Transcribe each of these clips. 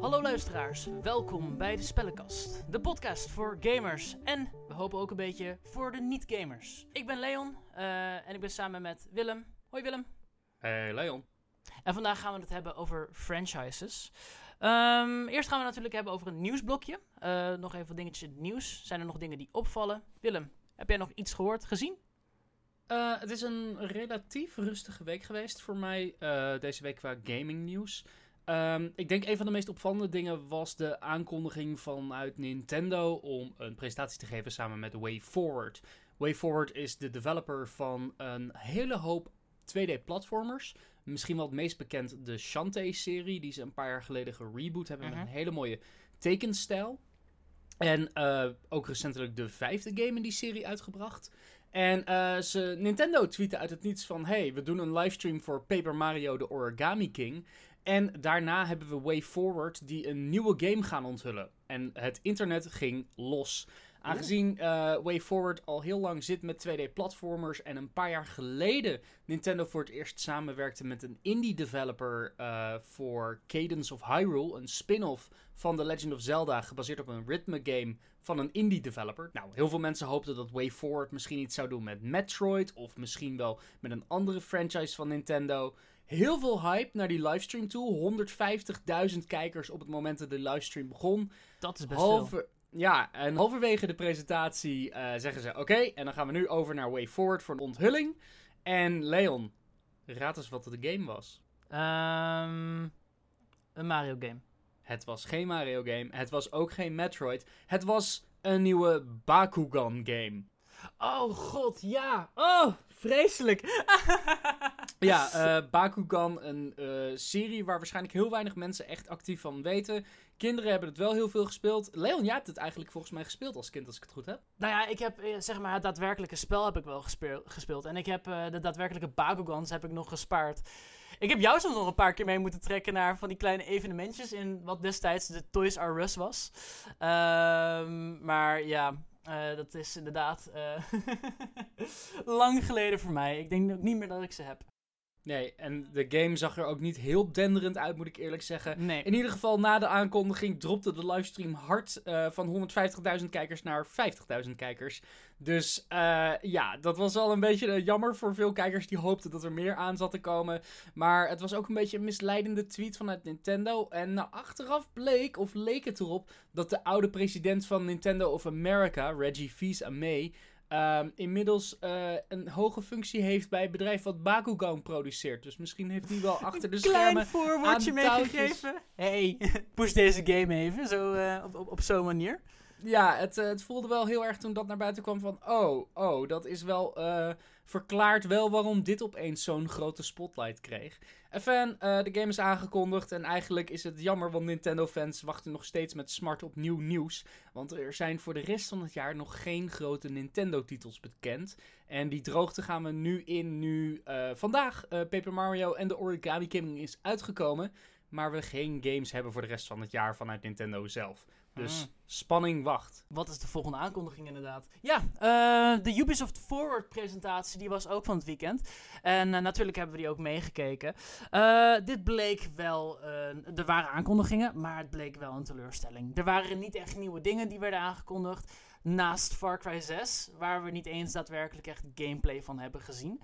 Hallo luisteraars, welkom bij de Spellenkast, de podcast voor gamers en we hopen ook een beetje voor de niet-gamers. Ik ben Leon uh, en ik ben samen met Willem. Hoi Willem. Hey Leon. En vandaag gaan we het hebben over franchises. Um, eerst gaan we natuurlijk hebben over een nieuwsblokje. Uh, nog even dingetjes in het nieuws. Zijn er nog dingen die opvallen? Willem, heb jij nog iets gehoord, gezien? Uh, het is een relatief rustige week geweest voor mij uh, deze week qua gaming nieuws. Um, ik denk een van de meest opvallende dingen was de aankondiging vanuit Nintendo om een presentatie te geven samen met WayForward. WayForward is de developer van een hele hoop 2D-platformers. Misschien wel het meest bekend de Shantae-serie, die ze een paar jaar geleden gereboot hebben met een hele mooie tekenstijl. En uh, ook recentelijk de vijfde game in die serie uitgebracht. En uh, ze, Nintendo tweette uit het niets van: hey, we doen een livestream voor Paper Mario The Origami King. En daarna hebben we Way Forward die een nieuwe game gaan onthullen. En het internet ging los. Aangezien uh, Way Forward al heel lang zit met 2D-platformers en een paar jaar geleden Nintendo voor het eerst samenwerkte met een indie-developer uh, voor Cadence of Hyrule, een spin-off van The Legend of Zelda, gebaseerd op een rhythm-game van een indie-developer. Nou, heel veel mensen hoopten dat Way Forward misschien iets zou doen met Metroid, of misschien wel met een andere franchise van Nintendo. Heel veel hype naar die livestream toe. 150.000 kijkers op het moment dat de livestream begon. Dat is best Halver veel. Ja, en halverwege de presentatie uh, zeggen ze: Oké, en dan gaan we nu over naar Way Forward voor een onthulling. En Leon, raad eens wat de game was. Um, een Mario game. Het was geen Mario game. Het was ook geen Metroid. Het was een nieuwe Bakugan game. Oh god, ja. Oh, vreselijk. ja, uh, Bakugan, een uh, serie waar waarschijnlijk heel weinig mensen echt actief van weten. Kinderen hebben het wel heel veel gespeeld. Leon, jij hebt het eigenlijk volgens mij gespeeld als kind, als ik het goed heb. Nou ja, ik heb eh, zeg maar het daadwerkelijke spel heb ik wel gespeeld. En ik heb de daadwerkelijke Bakugans heb ik nog gespaard. Ik heb jou soms nog een paar keer mee moeten trekken naar van die kleine evenementjes in wat destijds de Toys R Us was. Um, maar ja, uh, dat is inderdaad lang geleden voor mij. Ik denk ook niet meer dat ik ze heb. Nee, en de game zag er ook niet heel denderend uit, moet ik eerlijk zeggen. Nee. In ieder geval, na de aankondiging dropte de livestream hard uh, van 150.000 kijkers naar 50.000 kijkers. Dus uh, ja, dat was wel een beetje jammer voor veel kijkers die hoopten dat er meer aan zat te komen. Maar het was ook een beetje een misleidende tweet vanuit Nintendo. En nou, achteraf bleek, of leek het erop, dat de oude president van Nintendo of America, Reggie Fils-Aimé, Um, inmiddels uh, een hoge functie heeft bij het bedrijf wat Bakugan produceert. Dus misschien heeft hij wel achter de schermen. Klein voorwoordje meegegeven. Hey, push deze game even zo, uh, op, op, op zo'n manier. Ja, het, uh, het voelde wel heel erg toen dat naar buiten kwam van... Oh, oh, dat is wel... Uh, verklaart wel waarom dit opeens zo'n grote spotlight kreeg. Enfin, uh, de game is aangekondigd en eigenlijk is het jammer... want Nintendo-fans wachten nog steeds met smart op nieuw nieuws. Want er zijn voor de rest van het jaar nog geen grote Nintendo-titels bekend. En die droogte gaan we nu in nu vandaag Paper Mario en de Origami King is uitgekomen... maar we geen games hebben voor de rest van het jaar vanuit Nintendo zelf. Dus ah. spanning wacht. Wat is de volgende aankondiging inderdaad? Ja, uh, de Ubisoft Forward presentatie die was ook van het weekend. En uh, natuurlijk hebben we die ook meegekeken. Uh, dit bleek wel, er waren aankondigingen, maar het bleek wel een teleurstelling. Er waren niet echt nieuwe dingen die werden aangekondigd. Naast Far Cry 6, waar we niet eens daadwerkelijk echt gameplay van hebben gezien.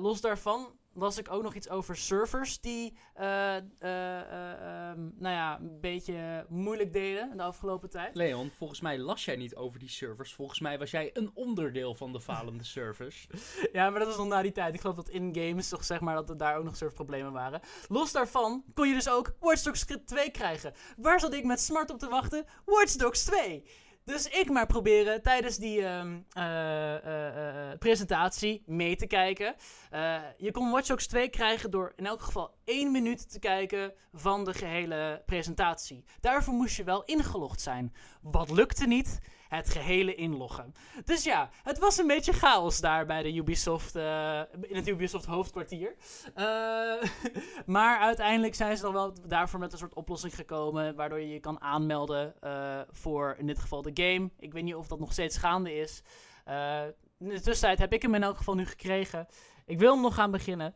los daarvan las ik ook nog iets over servers die uh, uh, uh, um, nou ja, een beetje moeilijk deden de afgelopen tijd. Leon, volgens mij las jij niet over die servers. Volgens mij was jij een onderdeel van de falende servers. ja, maar dat was nog na die tijd. Ik geloof dat in games toch zeg maar dat er daar ook nog serverproblemen waren. Los daarvan kon je dus ook Watch Dogs 2 krijgen. Waar zat ik met smart op te wachten? Watch Dogs 2! Dus ik maar proberen tijdens die uh, uh, uh, presentatie mee te kijken. Eh, je kon Watch Dogs 2 krijgen door in elk geval één minuut te kijken van de gehele presentatie. Daarvoor moest je wel ingelogd zijn. Wat lukte niet. Het gehele inloggen. Dus ja, het was een beetje chaos daar bij de Ubisoft, uh, in het Ubisoft hoofdkwartier. Uh, maar uiteindelijk zijn ze dan wel daarvoor met een soort oplossing gekomen, waardoor je je kan aanmelden uh, voor in dit geval de game. Ik weet niet of dat nog steeds gaande is. in de tussentijd heb ik hem in elk geval nu gekregen. Ik wil hem nog gaan beginnen,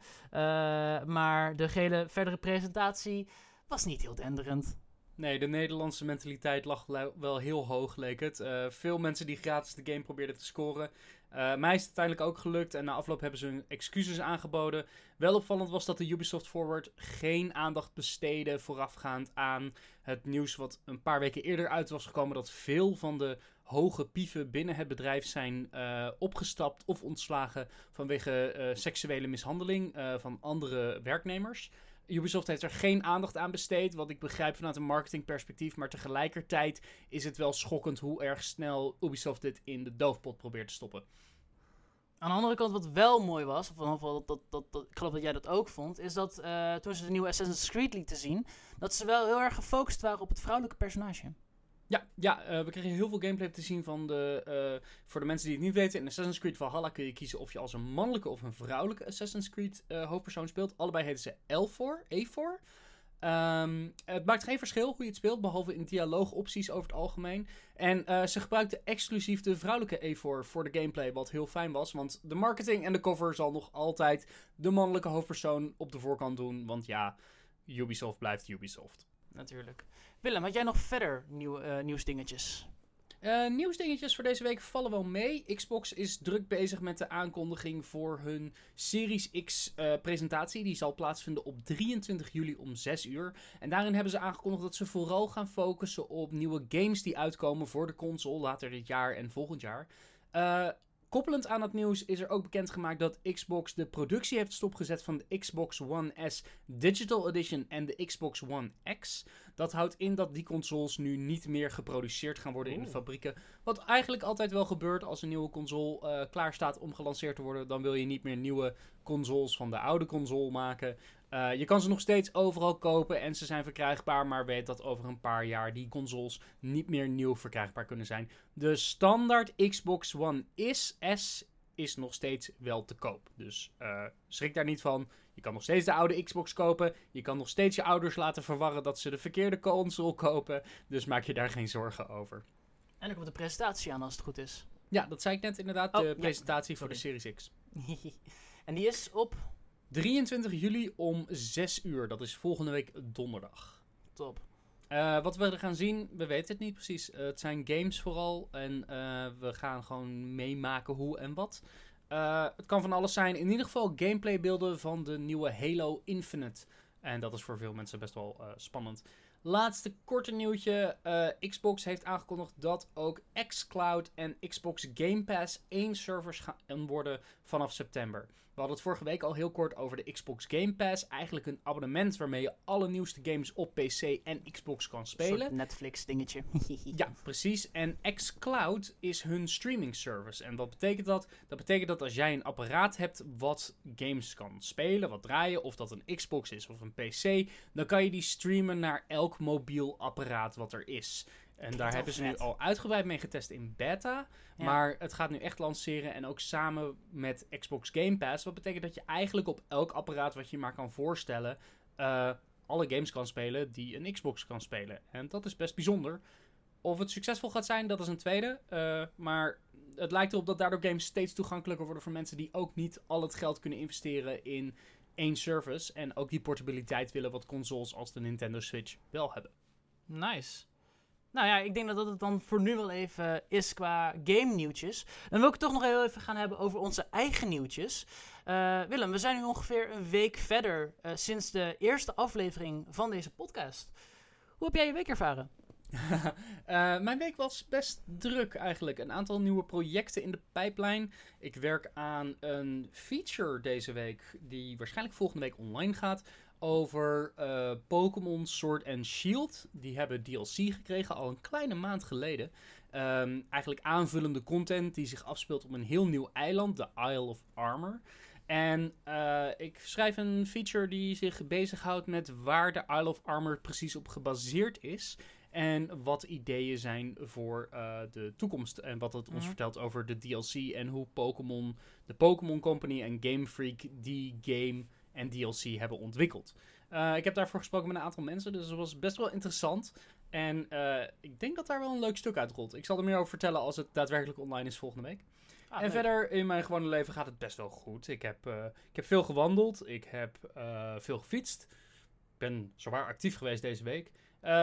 maar de hele verdere presentatie was niet heel denderend. Nee, de Nederlandse mentaliteit lag wel heel hoog, leek het. Uh, veel mensen die gratis de game probeerden te scoren. Uh, mij is het uiteindelijk ook gelukt en na afloop hebben ze hun excuses aangeboden. Wel opvallend was dat de Ubisoft Forward geen aandacht besteedde voorafgaand aan het nieuws wat een paar weken eerder uit was gekomen. Dat veel van de hoge pieven binnen het bedrijf zijn uh, opgestapt of ontslagen vanwege seksuele mishandeling van andere werknemers. Ubisoft heeft er geen aandacht aan besteed, wat ik begrijp vanuit een marketingperspectief. Maar tegelijkertijd is het wel schokkend hoe erg snel Ubisoft dit in de doofpot probeert te stoppen. Aan de andere kant, wat wel mooi was, of geval dat, dat, dat, ik geloof dat jij dat ook vond, is dat uh, toen ze de nieuwe Assassin's Creed lieten zien, dat ze wel heel erg gefocust waren op het vrouwelijke personage. Ja, ja uh, we kregen heel veel gameplay te zien van de. Uh, voor de mensen die het niet weten, in Assassin's Creed Valhalla kun je kiezen of je als een mannelijke of een vrouwelijke Assassin's Creed uh, hoofdpersoon speelt. Allebei heten ze L4, E4. Um, het maakt geen verschil hoe je het speelt, behalve in dialoogopties over het algemeen. En ze gebruikten exclusief de vrouwelijke E4 voor de gameplay, wat heel fijn was. Want de marketing en de cover zal nog altijd de mannelijke hoofdpersoon op de voorkant doen. Want ja, Ubisoft blijft Ubisoft. Natuurlijk. Willem, had jij nog verder nieuw, uh, nieuwsdingetjes? Uh, nieuwsdingetjes voor deze week vallen wel mee. Xbox is druk bezig met de aankondiging voor hun Series X uh, presentatie. Die zal plaatsvinden op 23 juli om 6 uur. En daarin hebben ze aangekondigd dat ze vooral gaan focussen op nieuwe games die uitkomen voor de console later dit jaar en volgend jaar. Koppelend aan het nieuws is er ook bekendgemaakt dat Xbox de productie heeft stopgezet van de Xbox One S Digital Edition en de Xbox One X. Dat houdt in dat die consoles nu niet meer geproduceerd gaan worden in de fabrieken. Wat eigenlijk altijd wel gebeurt als een nieuwe console uh, klaar staat om gelanceerd te worden. Dan wil je niet meer nieuwe consoles van de oude console maken. Uh, je kan ze nog steeds overal kopen en ze zijn verkrijgbaar, maar weet dat over een paar jaar die consoles niet meer nieuw verkrijgbaar kunnen zijn. De standaard Xbox One is S is nog steeds wel te koop. Dus uh, schrik daar niet van. Je kan nog steeds de oude Xbox kopen. Je kan nog steeds je ouders laten verwarren dat ze de verkeerde console kopen. Dus maak je daar geen zorgen over. En er komt de presentatie aan als het goed is. Ja, dat zei ik net inderdaad. Oh, de presentatie voor de Series X. en die is op 23 juli om 6 uur. Dat is volgende week donderdag. Top. Uh, wat we gaan zien, we weten het niet precies. Uh, het zijn games vooral. En uh, we gaan gewoon meemaken hoe en wat. het kan van alles zijn. In ieder geval gameplaybeelden van de nieuwe Halo Infinite. En dat is voor veel mensen best wel spannend. Laatste korte nieuwtje. Xbox heeft aangekondigd dat ook xCloud en Xbox Game Pass één servers gaan worden vanaf september. We hadden het vorige week al heel kort over de Xbox Game Pass. Eigenlijk een abonnement waarmee je alle nieuwste games op PC en Xbox kan spelen. Een Netflix dingetje. ja, precies. En xCloud is hun streaming service. En wat betekent dat? Dat betekent dat als jij een apparaat hebt wat games kan spelen, wat draaien, of dat een Xbox is of een PC, dan kan je die streamen naar elk mobiel apparaat wat er is. En daar hebben ze nu al uitgebreid mee getest in beta. Maar het gaat nu echt lanceren en ook samen met Xbox Game Pass. Wat betekent dat je eigenlijk op elk apparaat wat je maar kan voorstellen... Uh, alle games kan spelen die een Xbox kan spelen. En dat is best bijzonder. Of het succesvol gaat zijn, dat is een tweede. Uh, maar het lijkt erop dat daardoor games steeds toegankelijker worden voor mensen die ook niet al het geld kunnen investeren in één service. En ook die portabiliteit willen wat consoles als de Nintendo Switch wel hebben. Nice. Nou ja, ik denk dat dat het dan voor nu wel even is qua game nieuwtjes. Dan wil ik het toch nog heel even gaan hebben over onze eigen nieuwtjes. Uh, Willem, we zijn nu ongeveer een week verder uh, sinds de eerste aflevering van deze podcast. Hoe heb jij je week ervaren? mijn week was best druk eigenlijk. Een aantal nieuwe projecten in de pijplijn. Ik werk aan een feature deze week die waarschijnlijk volgende week online gaat over uh, Pokémon Sword and Shield. Die hebben DLC gekregen al een kleine maand geleden. Um, eigenlijk aanvullende content die zich afspeelt op een heel nieuw eiland, de Isle of Armor. En uh, ik schrijf een feature die zich bezighoudt met waar de Isle of Armor precies op gebaseerd is. En wat ideeën zijn voor eh, de toekomst. En wat het ons Mhm. vertelt over de DLC en hoe Pokémon, de Pokémon Company en Game Freak die game en DLC hebben ontwikkeld. Eh, ik heb daarvoor gesproken met een aantal mensen, dus het was best wel interessant. En eh, ik denk dat daar wel een leuk stuk uit rolt. Ik zal er meer over vertellen als het daadwerkelijk online is volgende week. Ah, en leuk. verder in mijn gewone leven gaat het best wel goed. Ik heb, eh, ik heb veel gewandeld. Ik heb veel gefietst. Ik ben zwaar actief geweest deze week.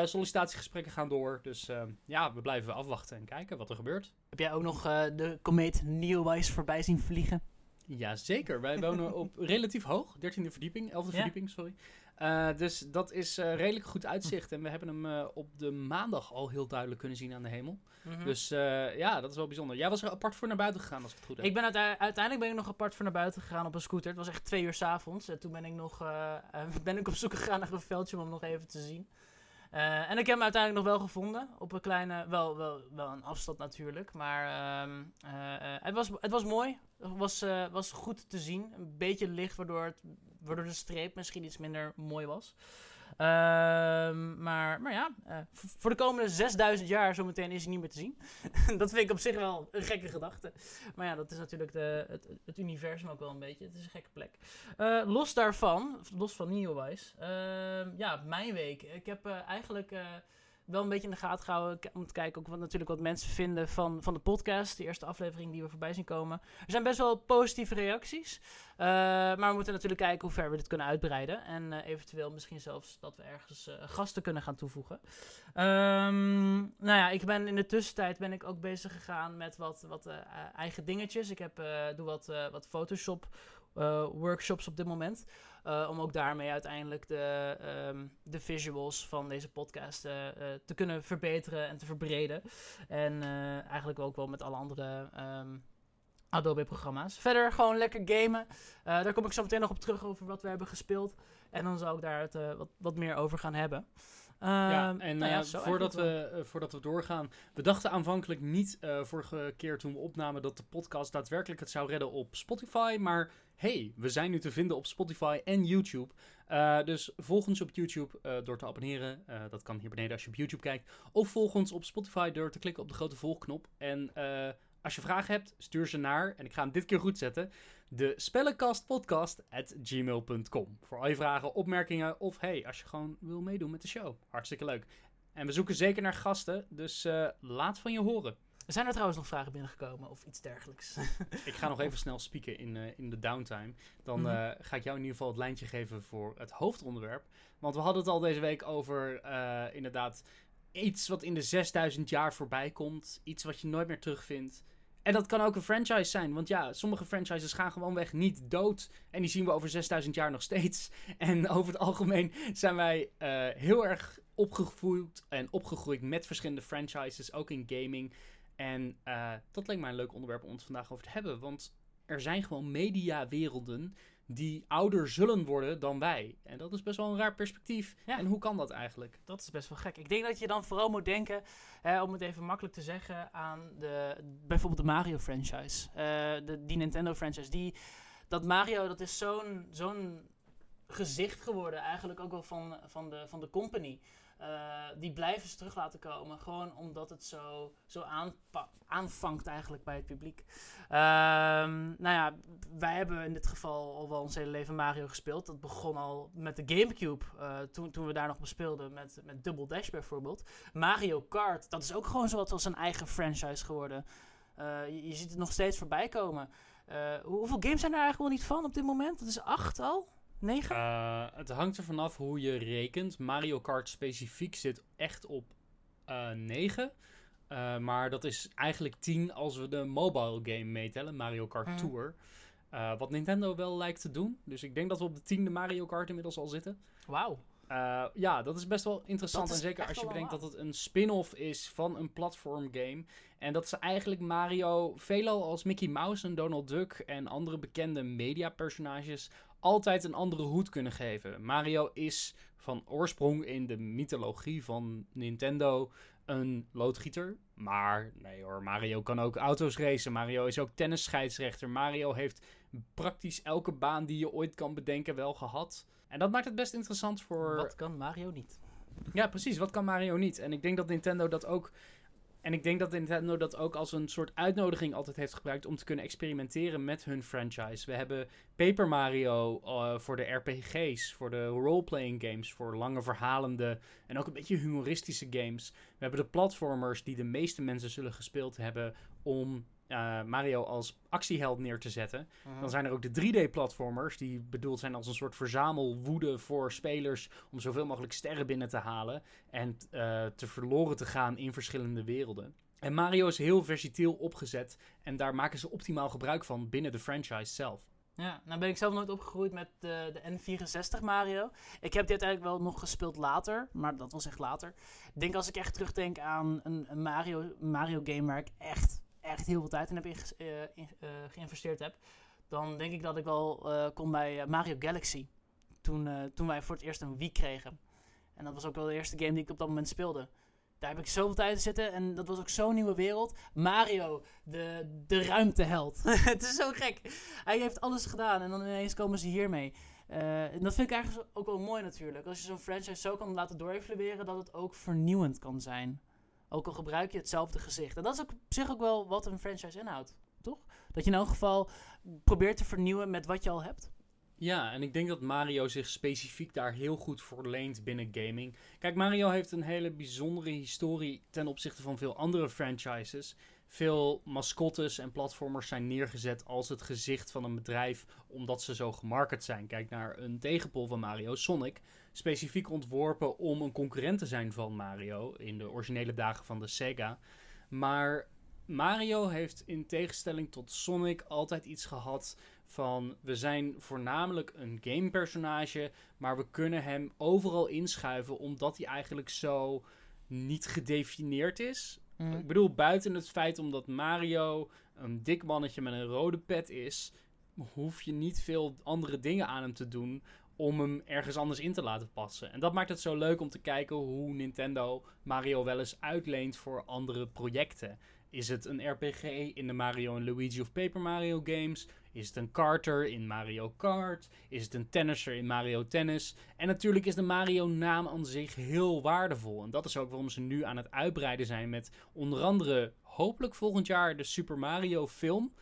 Sollicitatiegesprekken gaan door. Dus ja, we blijven afwachten en kijken wat er gebeurt. Heb jij ook nog de komeet Neowise voorbij zien vliegen? Jazeker, wij wonen op relatief hoog. 13e verdieping, 11e Ja. verdieping, sorry. Eh, dus dat is eh, redelijk goed uitzicht. En we hebben hem eh, op de maandag al heel duidelijk kunnen zien aan de hemel. Mhm. Dus ja, dat is wel bijzonder. Jij was er apart voor naar buiten gegaan, als ik het goed heb. Ik ben uite- uiteindelijk ben ik nog apart voor naar buiten gegaan op een scooter. Het was echt twee uur s'avonds. En toen ben ik nog ben ik op zoek gegaan naar een veldje om hem nog even te zien. Eh, en ik heb hem uiteindelijk nog wel gevonden. Op een kleine, wel, wel, wel een afstand natuurlijk. Maar ehm, eh, eh, het, was, het was mooi. Het was, was goed te zien. Een beetje licht, waardoor, het, waardoor de streep misschien iets minder mooi was. Ehm, maar, maar ja, eh, voor de komende 6000 jaar zometeen is hij niet meer te zien. dat vind ik op zich wel een gekke gedachte. Maar ja, dat is natuurlijk de, het, het universum ook wel een beetje. Het is een gekke plek. Eh, los daarvan, los van Neowise, ehm, ja, mijn week. Ik heb eh, eigenlijk wel een beetje in de gaten gehouden k- om te kijken ook wat, natuurlijk wat mensen vinden van, van de podcast. De eerste aflevering die we voorbij zien komen. Er zijn best wel positieve reacties. Eh, maar we moeten natuurlijk kijken hoe ver we dit kunnen uitbreiden. En eh, eventueel misschien zelfs dat we ergens eh, gasten kunnen gaan toevoegen. Ehm, nou ja, ik ben in de tussentijd ben ik ook bezig gegaan met wat, wat eigen dingetjes. Ik heb, doe wat, wat Photoshop workshops op dit moment. Eh, om ook daarmee uiteindelijk de, ehm, de visuals van deze podcast eh, eh, te kunnen verbeteren en te verbreden. En eigenlijk ook wel met alle andere ehm, Adobe-programma's. Verder gewoon lekker gamen. Daar kom ik zo meteen nog op terug over wat we hebben gespeeld. En dan zal ik daar het, wat, wat meer over gaan hebben. Ja, Ehm, en nou ja, eh, voordat, we, eh, voordat we doorgaan. We dachten aanvankelijk niet eh, vorige keer toen we opnamen dat de podcast daadwerkelijk het zou redden op Spotify. Maar hey, we zijn nu te vinden op Spotify en YouTube. Dus volg ons op YouTube door te abonneren. Dat kan hier beneden als je op YouTube kijkt. Of volg ons op Spotify door te klikken op de grote volgknop. En als je vragen hebt, stuur ze naar, en ik ga hem dit keer goed zetten, de spellenkastpodcast.gmail.com. Voor al je vragen, opmerkingen of hey, als je gewoon wil meedoen met de show. Hartstikke leuk. En we zoeken zeker naar gasten, dus eh, laat van je horen. Zijn er trouwens nog vragen binnengekomen of iets dergelijks? Ik ga nog even snel spieken in, eh, in de downtime. Dan Mhm. eh, ga ik jou in ieder geval het lijntje geven voor het hoofdonderwerp. Want we hadden het al deze week over inderdaad iets wat in de 6000 jaar voorbij komt. Iets wat je nooit meer terugvindt. En dat kan ook een franchise zijn. Want ja, sommige franchises gaan gewoonweg niet dood. En die zien we over 6000 jaar nog steeds. En over het algemeen zijn wij eh, heel erg opgevoed en opgegroeid met verschillende franchises. Ook in gaming. En eh, dat leek mij een leuk onderwerp om het vandaag over te hebben. Want er zijn gewoon mediawerelden die ouder zullen worden dan wij. En dat is best wel een raar perspectief. Ja. En hoe kan dat eigenlijk? Dat is best wel gek. Ik denk dat je dan vooral moet denken, hè, om het even makkelijk te zeggen, aan de, bijvoorbeeld de Mario franchise. Eh, de, die Nintendo franchise. Die, dat Mario, dat is zo'n zo'n gezicht geworden eigenlijk ook wel van, van, de, van de company. Eh, die blijven ze terug laten komen. Gewoon omdat het zo, zo aanvangt eigenlijk bij het publiek. Ehm, nou ja, wij hebben in dit geval al wel ons hele leven Mario gespeeld. Dat begon al met de Gamecube. eh, toen, toen we daar nog bespeelden met, met Double Dash bijvoorbeeld. Mario Kart, dat is ook gewoon zo wat als een eigen franchise geworden. Eh, je, ziet het nog steeds voorbij komen. Hoe- hoeveel games zijn er eigenlijk wel niet van op dit moment? Dat is acht al? Negen? Eh, het hangt er vanaf hoe je rekent. Mario Kart specifiek zit echt op eh 9. Eh, maar dat is eigenlijk 10 als we de mobile game meetellen, Mario Kart Mhm. Tour. Wat Nintendo wel lijkt te doen. Dus ik denk dat we op de tiende Mario Kart inmiddels al zitten. Wauw. Ja, dat is best wel interessant. En zeker als je bedenkt dat het een spin-off is van een platform game. En dat ze eigenlijk Mario veelal als Mickey Mouse en Donald Duck en andere bekende mediapersonages altijd een andere hoed kunnen geven. Mario is van oorsprong in de mythologie van Nintendo een loodgieter. Maar nee hoor, Mario kan ook auto's racen. Mario is ook tennisscheidsrechter. Mario heeft praktisch elke baan die je ooit kan bedenken wel gehad. En dat maakt het best interessant voor Wat kan Mario niet? Ja, precies. Wat kan Mario niet? En ik denk dat Nintendo dat ook. En ik denk dat Nintendo dat ook als een soort uitnodiging altijd heeft gebruikt om te kunnen experimenteren met hun franchise. We hebben Paper Mario uh, voor de RPG's, voor de role-playing games, voor lange verhalende en ook een beetje humoristische games. We hebben de platformers die de meeste mensen zullen gespeeld hebben om uh, Mario als actieheld neer te zetten. Mhm. Dan zijn er ook de 3D-platformers, die bedoeld zijn als een soort verzamelwoede voor spelers om zoveel mogelijk sterren binnen te halen en uh, te verloren te gaan in verschillende werelden. En Mario is heel versatile opgezet en daar maken ze optimaal gebruik van binnen de franchise zelf. Ja, nou ben ik zelf nooit opgegroeid met de, de N64 Mario. Ik heb dit eigenlijk wel nog gespeeld later, maar dat was echt later. Ik denk als ik echt terugdenk aan een, een Mario, Mario game waar ik echt echt heel veel tijd in heb uh, in, uh, geïnvesteerd heb, dan denk ik dat ik wel uh, kom bij Mario Galaxy. Toen, toen wij voor het eerst een Wii kregen. En dat was ook wel de eerste game die ik op dat moment speelde. Daar heb ik zoveel tijd in zitten en dat was ook zo'n nieuwe wereld. Mario, de, de ruimteheld. het is zo gek. Hij heeft alles gedaan en dan ineens komen ze hiermee. en dat vind ik eigenlijk ook wel mooi natuurlijk. Als je zo'n franchise zo kan laten doorevalueren, dat het ook vernieuwend kan zijn. Ook al gebruik je hetzelfde gezicht. En dat is ook op zich ook wel wat een franchise inhoudt, toch? Dat je in elk geval probeert te vernieuwen met wat je al hebt. Ja, en ik denk dat Mario zich specifiek daar heel goed voor leent binnen gaming. Kijk, Mario heeft een hele bijzondere historie ten opzichte van veel andere franchises. Veel mascottes en platformers zijn neergezet als het gezicht van een bedrijf, omdat ze zo gemarket zijn. Kijk naar een tegenpol van Mario, Sonic specifiek ontworpen om een concurrent te zijn van Mario in de originele dagen van de Sega. Maar Mario heeft in tegenstelling tot Sonic altijd iets gehad van we zijn voornamelijk een gamepersonage, maar we kunnen hem overal inschuiven omdat hij eigenlijk zo niet gedefinieerd is. Mm. Ik bedoel, buiten het feit omdat Mario een dik mannetje met een rode pet is, hoef je niet veel andere dingen aan hem te doen om hem ergens anders in te laten passen. En dat maakt het zo leuk om te kijken hoe Nintendo Mario wel eens uitleent voor andere projecten. Is het een RPG in de Mario en Luigi of Paper Mario games? Is het een karter in Mario Kart? Is het een tennisser in Mario Tennis? En natuurlijk is de Mario-naam aan zich heel waardevol. En dat is ook waarom ze nu aan het uitbreiden zijn met onder andere hopelijk volgend jaar de Super Mario film.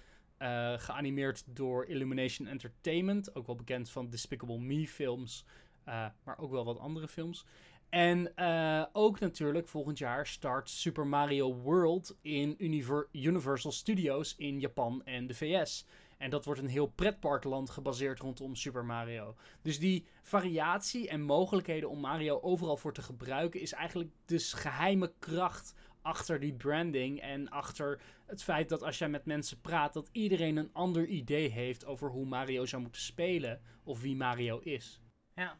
Uh, geanimeerd door Illumination Entertainment. Ook wel bekend van Despicable Me films. Uh, maar ook wel wat andere films. En uh, ook natuurlijk volgend jaar start Super Mario World in Univer Universal Studios in Japan en de VS. En dat wordt een heel pretparkland gebaseerd rondom Super Mario. Dus die variatie en mogelijkheden om Mario overal voor te gebruiken is eigenlijk dus geheime kracht achter die branding en achter het feit dat als jij met mensen praat, dat iedereen een ander idee heeft over hoe Mario zou moeten spelen of wie Mario is. Ja.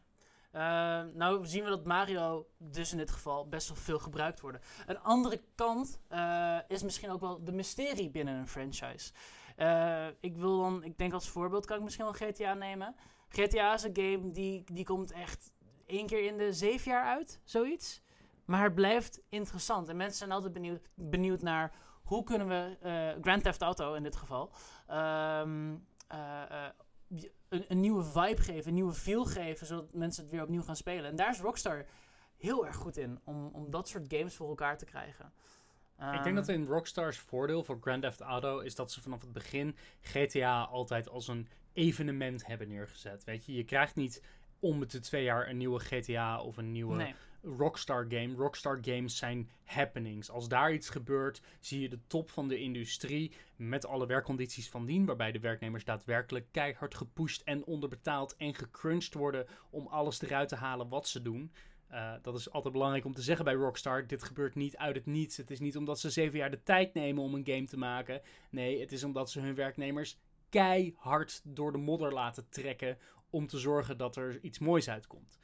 Uh, nou zien we dat Mario dus in dit geval best wel veel gebruikt wordt. Een andere kant uh, is misschien ook wel de mysterie binnen een franchise. Uh, ik wil dan, ik denk als voorbeeld kan ik misschien wel GTA nemen. GTA is een game die, die komt echt één keer in de zeven jaar uit, zoiets. Maar het blijft interessant. En mensen zijn altijd benieuwd, benieuwd naar hoe kunnen we uh, Grand Theft Auto in dit geval um, uh, uh, een, een, nieuwe vibe geven, een nieuwe feel geven, zodat mensen het weer opnieuw gaan spelen. En daar is Rockstar heel erg goed in om, om dat soort games voor elkaar te krijgen. Um, Ik denk dat in Rockstars voordeel voor Grand Theft Auto is dat ze vanaf het begin GTA altijd als een evenement hebben neergezet. Weet je, je krijgt niet om de twee jaar een nieuwe GTA of een nieuwe nee. Rockstar game. Rockstar games zijn happenings. Als daar iets gebeurt, zie je de top van de industrie met alle werkcondities van dien, waarbij de werknemers daadwerkelijk keihard gepusht en onderbetaald en gecrunched worden om alles eruit te halen wat ze doen. Uh, dat is altijd belangrijk om te zeggen bij Rockstar. Dit gebeurt niet uit het niets. Het is niet omdat ze zeven jaar de tijd nemen om een game te maken. Nee, het is omdat ze hun werknemers keihard door de modder laten trekken om te zorgen dat er iets moois uitkomt.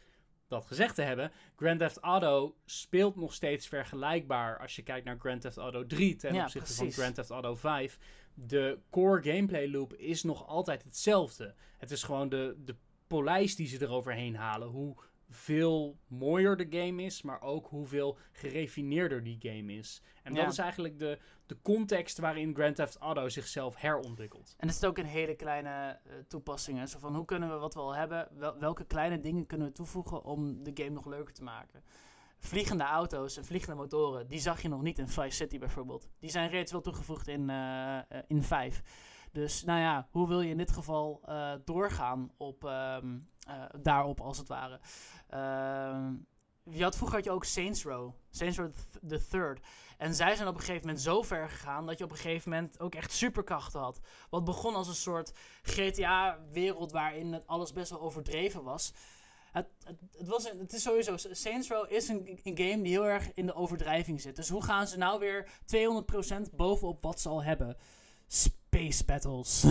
Dat gezegd te hebben, Grand Theft Auto speelt nog steeds vergelijkbaar als je kijkt naar Grand Theft Auto 3 ten ja, opzichte precies. van Grand Theft Auto 5. De core gameplay loop is nog altijd hetzelfde. Het is gewoon de, de polijs die ze eroverheen halen. Hoe veel mooier de game is, maar ook hoeveel gerefineerder die game is. En Ja. dat is eigenlijk de, de context waarin Grand Theft Auto zichzelf herontwikkelt. En er zitten ook in hele kleine eh, toepassingen. Zo van hoe kunnen we wat we al hebben, wel- welke kleine dingen kunnen we toevoegen om de game nog leuker te maken. vliegende auto's en vliegende motoren, die zag je nog niet in Vice City bijvoorbeeld. Die zijn reeds wel toegevoegd in, eh, in 5. Dus nou ja, hoe wil je in dit geval doorgaan op, ehm, eh, daarop als het ware? Ehm, je had, vroeger had je ook Saints Row, Saints Row th- the Third. En zij zijn op een gegeven moment zo ver gegaan dat je op een gegeven moment ook echt superkrachten had. Wat begon als een soort GTA-wereld waarin alles best wel overdreven was. Het, het, was het is sowieso, Saints Row is een, een game die heel erg in de overdrijving zit. Dus hoe gaan ze nou weer 200% bovenop wat ze al hebben? Space battles.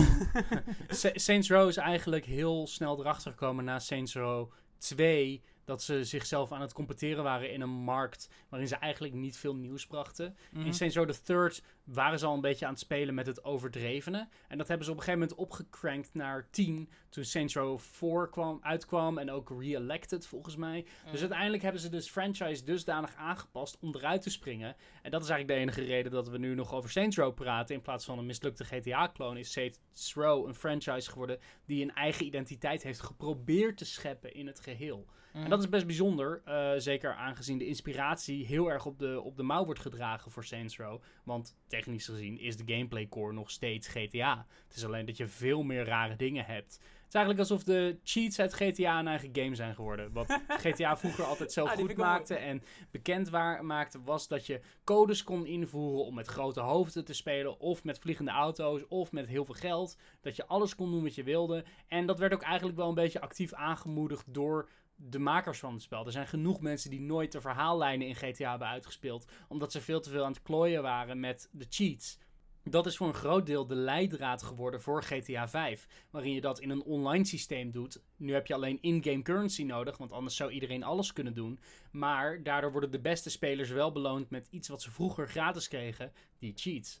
Sa- Saints Row is eigenlijk heel snel erachter gekomen na Saints Row 2 dat ze zichzelf aan het competeren waren in een markt waarin ze eigenlijk niet veel nieuws brachten. Mhm. In Saints Row the Third waren ze al een beetje aan het spelen met het overdrevene. En dat hebben ze op een gegeven moment opgecrankt naar 10 toen Saints Row 4 kwam, uitkwam en ook re-elected volgens mij. Mhm. Dus uiteindelijk hebben ze dus franchise dusdanig aangepast om eruit te springen. En dat is eigenlijk de enige reden dat we nu nog over Saints Row praten. In plaats van een mislukte GTA-kloon is Saints Row een franchise geworden die een eigen identiteit heeft geprobeerd te scheppen in het geheel. En dat is best bijzonder, eh, zeker aangezien de inspiratie heel erg op de, op de mouw wordt gedragen voor Saints Row. Want technisch gezien is de gameplay core nog steeds GTA. Het is alleen dat je veel meer rare dingen hebt. Het is eigenlijk alsof de cheats uit GTA een eigen game zijn geworden. Wat GTA vroeger altijd zo Ah, goed maakte en bekend waar, maakte, was dat je codes kon invoeren om met grote hoofden te spelen. Of met vliegende auto's, of met heel veel geld. Dat je alles kon doen wat je wilde. En dat werd ook eigenlijk wel een beetje actief aangemoedigd door de makers van het spel. Er zijn genoeg mensen die nooit de verhaallijnen in GTA hebben uitgespeeld. Omdat ze veel te veel aan het klooien waren met de cheats. Dat is voor een groot deel de leidraad geworden voor GTA 5. Waarin je dat in een online systeem doet. Nu heb je alleen in-game currency nodig, want anders zou iedereen alles kunnen doen. Maar daardoor worden de beste spelers wel beloond met iets wat ze vroeger gratis kregen, die cheats.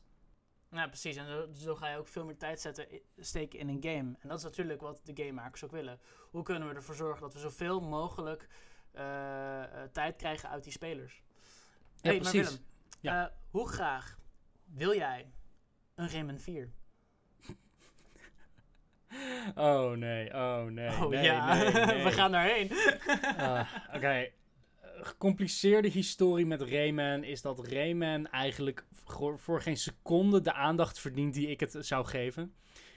Ja, precies. En zo, zo ga je ook veel meer tijd zetten, steken in een game. En dat is natuurlijk wat de gamemakers ook willen. Hoe kunnen we ervoor zorgen dat we zoveel mogelijk eh, eh, tijd krijgen uit die spelers? Ja, hey, maar precies. Willem, Ja. eh, hoe graag wil jij een Rayman 4? Oh nee, oh nee. oh nee, ja, nee, nee. we gaan daarheen. Ah, Oké. Gecompliceerde historie met Rayman is dat Rayman eigenlijk voor, geen seconde de aandacht verdient die ik het zou geven.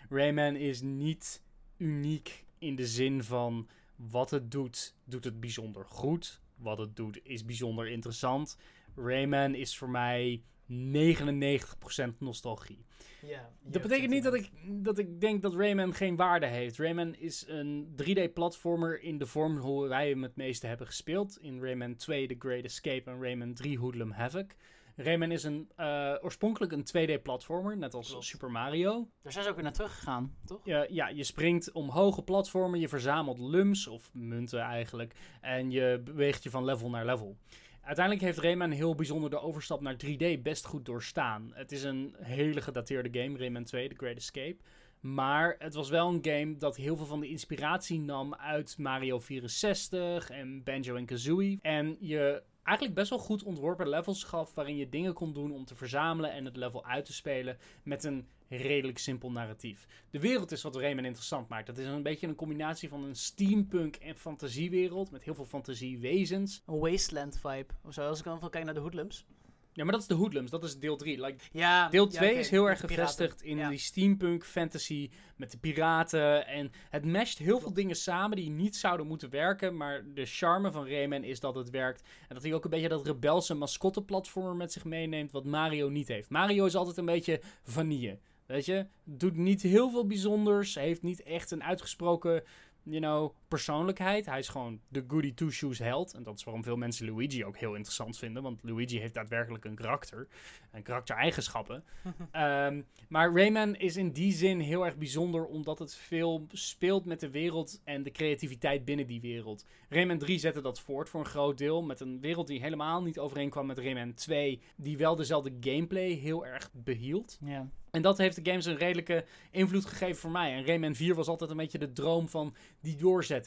Rayman is niet uniek in de zin van wat het doet, doet het bijzonder goed. Wat het doet is bijzonder interessant. Rayman is voor mij 99% nostalgie. ja, Dat betekent niet dat ik, dat ik denk dat Rayman geen waarde heeft. Rayman is een 3D-platformer in de vorm hoe wij hem het meeste hebben gespeeld. In Rayman 2 The Great Escape en Rayman 3 Hoodlum Havoc. Rayman is een, eh, oorspronkelijk een 2D-platformer, net als Klopt. Super Mario. Daar zijn ze ook weer naar teruggegaan, toch? Ja, ja, je springt om hoge platformen, je verzamelt lums, of munten eigenlijk, en je beweegt je van level naar level. Uiteindelijk heeft Rayman heel bijzonder de overstap naar 3D best goed doorstaan. Het is een hele gedateerde game, Rayman 2, The Great Escape. Maar het was wel een game dat heel veel van de inspiratie nam uit Mario 64 en Banjo en Kazooie. En je eigenlijk best wel goed ontworpen levels gaf waarin je dingen kon doen om te verzamelen en het level uit te spelen met een redelijk simpel narratief. De wereld is wat Rayman interessant maakt. Dat is een beetje een combinatie van een steampunk en fantasiewereld met heel veel fantasiewezens. Een wasteland vibe. Of zo, als ik dan van kijk naar de Hoodlums. Ja, maar dat is de Hoodlums, dat is deel 3. Like, Ja, Deel ja, 2 oké, is heel erg gevestigd in Ja. die steampunk fantasy met de piraten. En het mesht heel veel dingen samen die niet zouden moeten werken. Maar de charme van Rayman is dat het werkt. En dat hij ook een beetje dat rebelse mascotteplatformer met zich meeneemt wat Mario niet heeft. Mario is altijd een beetje vanille. Weet je, doet niet heel veel bijzonders. Heeft niet echt een uitgesproken, you know, persoonlijkheid. Hij is gewoon de goody two-shoes held. En dat is waarom veel mensen Luigi ook heel interessant vinden. Want Luigi heeft daadwerkelijk een karakter. En karaktereigenschappen. Ehm, maar Rayman is in die zin heel erg bijzonder. Omdat het veel speelt met de wereld en de creativiteit binnen die wereld. Rayman 3 zette dat voort voor een groot deel. Met een wereld die helemaal niet overeenkwam met Rayman 2. Die wel dezelfde gameplay heel erg behield. Ja. En dat heeft de games een redelijke invloed gegeven voor mij. En Rayman 4 was altijd een beetje de droom van die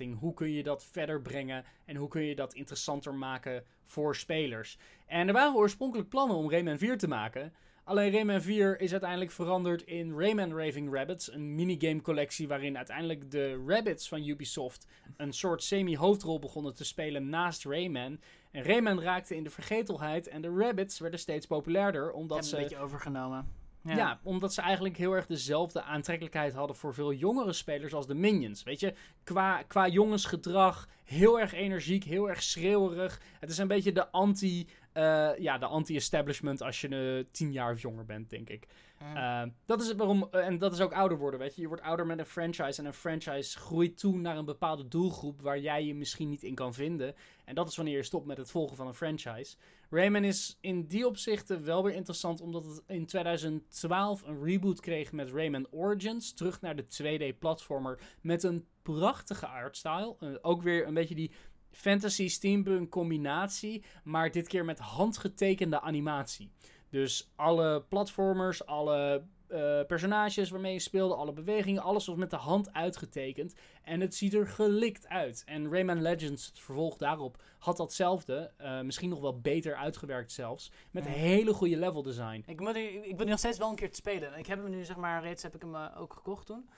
Hoe kun je dat verder brengen en hoe kun je dat interessanter maken voor spelers? En er waren oorspronkelijk plannen om Rayman 4 te maken. Alleen Rayman 4 is uiteindelijk veranderd in Rayman Raving Rabbits, een minigame collectie waarin uiteindelijk de Rabbits van Ubisoft een soort semi-hoofdrol begonnen te spelen naast Rayman. En Rayman raakte in de vergetelheid en de Rabbits werden steeds populairder, omdat ze... een beetje overgenomen. Ja. omdat ze eigenlijk heel erg dezelfde aantrekkelijkheid hadden voor veel jongere spelers als de Minions. Weet je, qua, qua jongensgedrag, heel erg energiek, heel erg schreeuwerig. Het is een beetje de anti, eh, ja, de anti-establishment als je uh, tien jaar of jonger bent, denk ik. Mhm. Uh, dat is het waarom, uh, en dat is ook ouder worden, weet je. Je wordt ouder met een franchise en een franchise groeit toe naar een bepaalde doelgroep waar jij je misschien niet in kan vinden. En dat is wanneer je stopt met het volgen van een franchise. Rayman is in die opzichten wel weer interessant, omdat het in 2012 een reboot kreeg met Rayman Origins. Terug naar de 2D-platformer met een prachtige artstyle. Ook weer een beetje die fantasy steampunk combinatie, maar dit keer met handgetekende animatie. Dus alle platformers, alle uh, personages waarmee je speelde, alle bewegingen, alles was met de hand uitgetekend. En het ziet er gelikt uit. En Rayman Legends, het vervolg daarop, had datzelfde. Uh, misschien nog wel beter uitgewerkt zelfs. Met hele goede level design. Ik moet, ik ben nu nog steeds wel een keer te spelen. Ik heb hem nu, zeg maar, reeds heb ik hem uh, ook gekocht toen.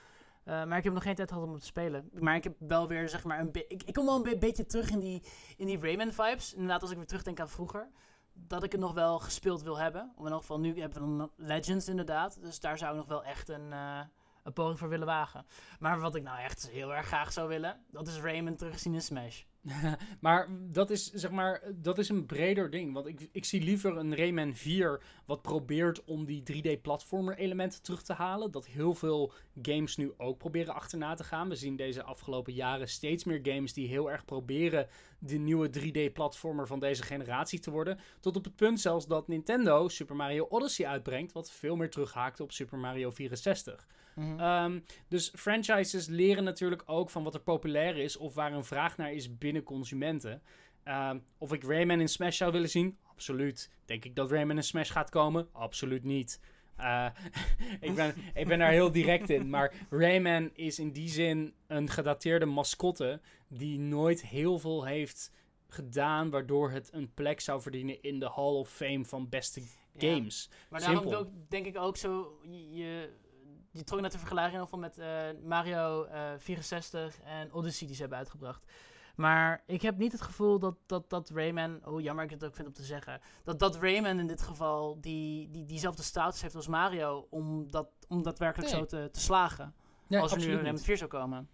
Uh, maar ik heb nog geen tijd gehad om hem te spelen. Maar ik heb wel weer, zeg maar, een ik, kom wel een be beetje terug in die, in die Rayman-vibes. Inderdaad, als ik weer terugdenk aan vroeger dat ik het nog wel gespeeld wil hebben. In ieder geval, nu hebben we dan Legends inderdaad. Dus daar zou ik nog wel echt een, uh, een poging voor willen wagen. Maar wat ik nou echt heel erg graag zou willen, dat is Rayman terugzien in Smash. maar dat is, zeg maar, dat is een breder ding. Want ik, ik zie liever een Rayman 4 wat probeert om die 3D-platformer elementen terug te halen. Dat heel veel games nu ook proberen achterna te gaan. We zien deze afgelopen jaren steeds meer games die heel erg proberen de nieuwe 3D-platformer van deze generatie te worden. Tot op het punt zelfs dat Nintendo Super Mario Odyssey uitbrengt, wat veel meer terughaakt op Super Mario 64. Mm-hmm. Um, dus franchises leren natuurlijk ook van wat er populair is of waar een vraag naar is binnen consumenten. Um, of ik Rayman in Smash zou willen zien? Absoluut. Denk ik dat Rayman in Smash gaat komen? Absoluut niet. Uh, ik, ben, ik ben daar heel direct in. Maar Rayman is in die zin een gedateerde mascotte die nooit heel veel heeft gedaan, waardoor het een plek zou verdienen in de Hall of Fame van beste Ja, games. Maar Simpel. daarom ook, denk ik ook zo, je, je, je trok net de vergelijking van met eh, Mario eh, 64 en Odyssey die ze hebben uitgebracht. Maar ik heb niet het gevoel dat, dat, dat Rayman, hoe jammer ik het ook vind om te zeggen, dat, dat Rayman in dit geval die, die, diezelfde status heeft als Mario om, dat, om daadwerkelijk Nee. zo te, te slagen. Ja, als er nu een Rayman niet. 4 zou komen.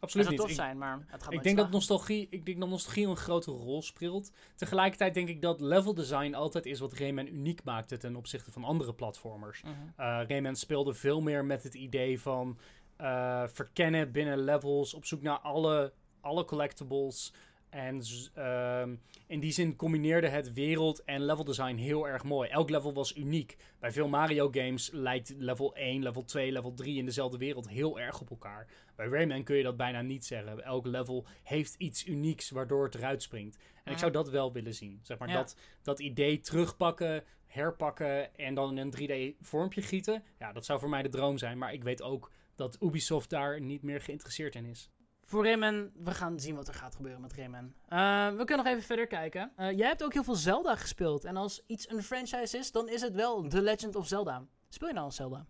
Absoluut zou niet. tof Ik- zijn, maar het gaat Ik denk, dat nostalgie, ik denk dat nostalgie een grote rol speelt. Tegelijkertijd denk ik dat level design altijd is wat Rayman uniek maakte ten opzichte van andere platformers. Mhm. Eh Rayman speelde veel meer met het idee van eh, verkennen binnen levels, op zoek naar alle, alle collectibles. En ehm, in die zin combineerde het wereld en level design heel erg mooi. Elk level was uniek. Bij veel Mario games lijkt level 1, level 2, level 3 in dezelfde wereld heel erg op elkaar. Bij Rayman kun je dat bijna niet zeggen. Elk level heeft iets unieks waardoor het eruit springt. En ik zou dat wel willen zien. Zeg maar Ja. dat, dat idee terugpakken, herpakken en dan in een 3D vormpje gieten. Ja, dat zou voor mij de droom zijn. Maar ik weet ook dat Ubisoft daar niet meer geïnteresseerd in is. Voor Rayman, we gaan zien wat er gaat gebeuren met Rayman. Eh, we kunnen nog even verder kijken. Eh, jij hebt ook heel veel Zelda gespeeld. En als iets een franchise is, dan is het wel The Legend of Zelda. Speel je nou al Zelda?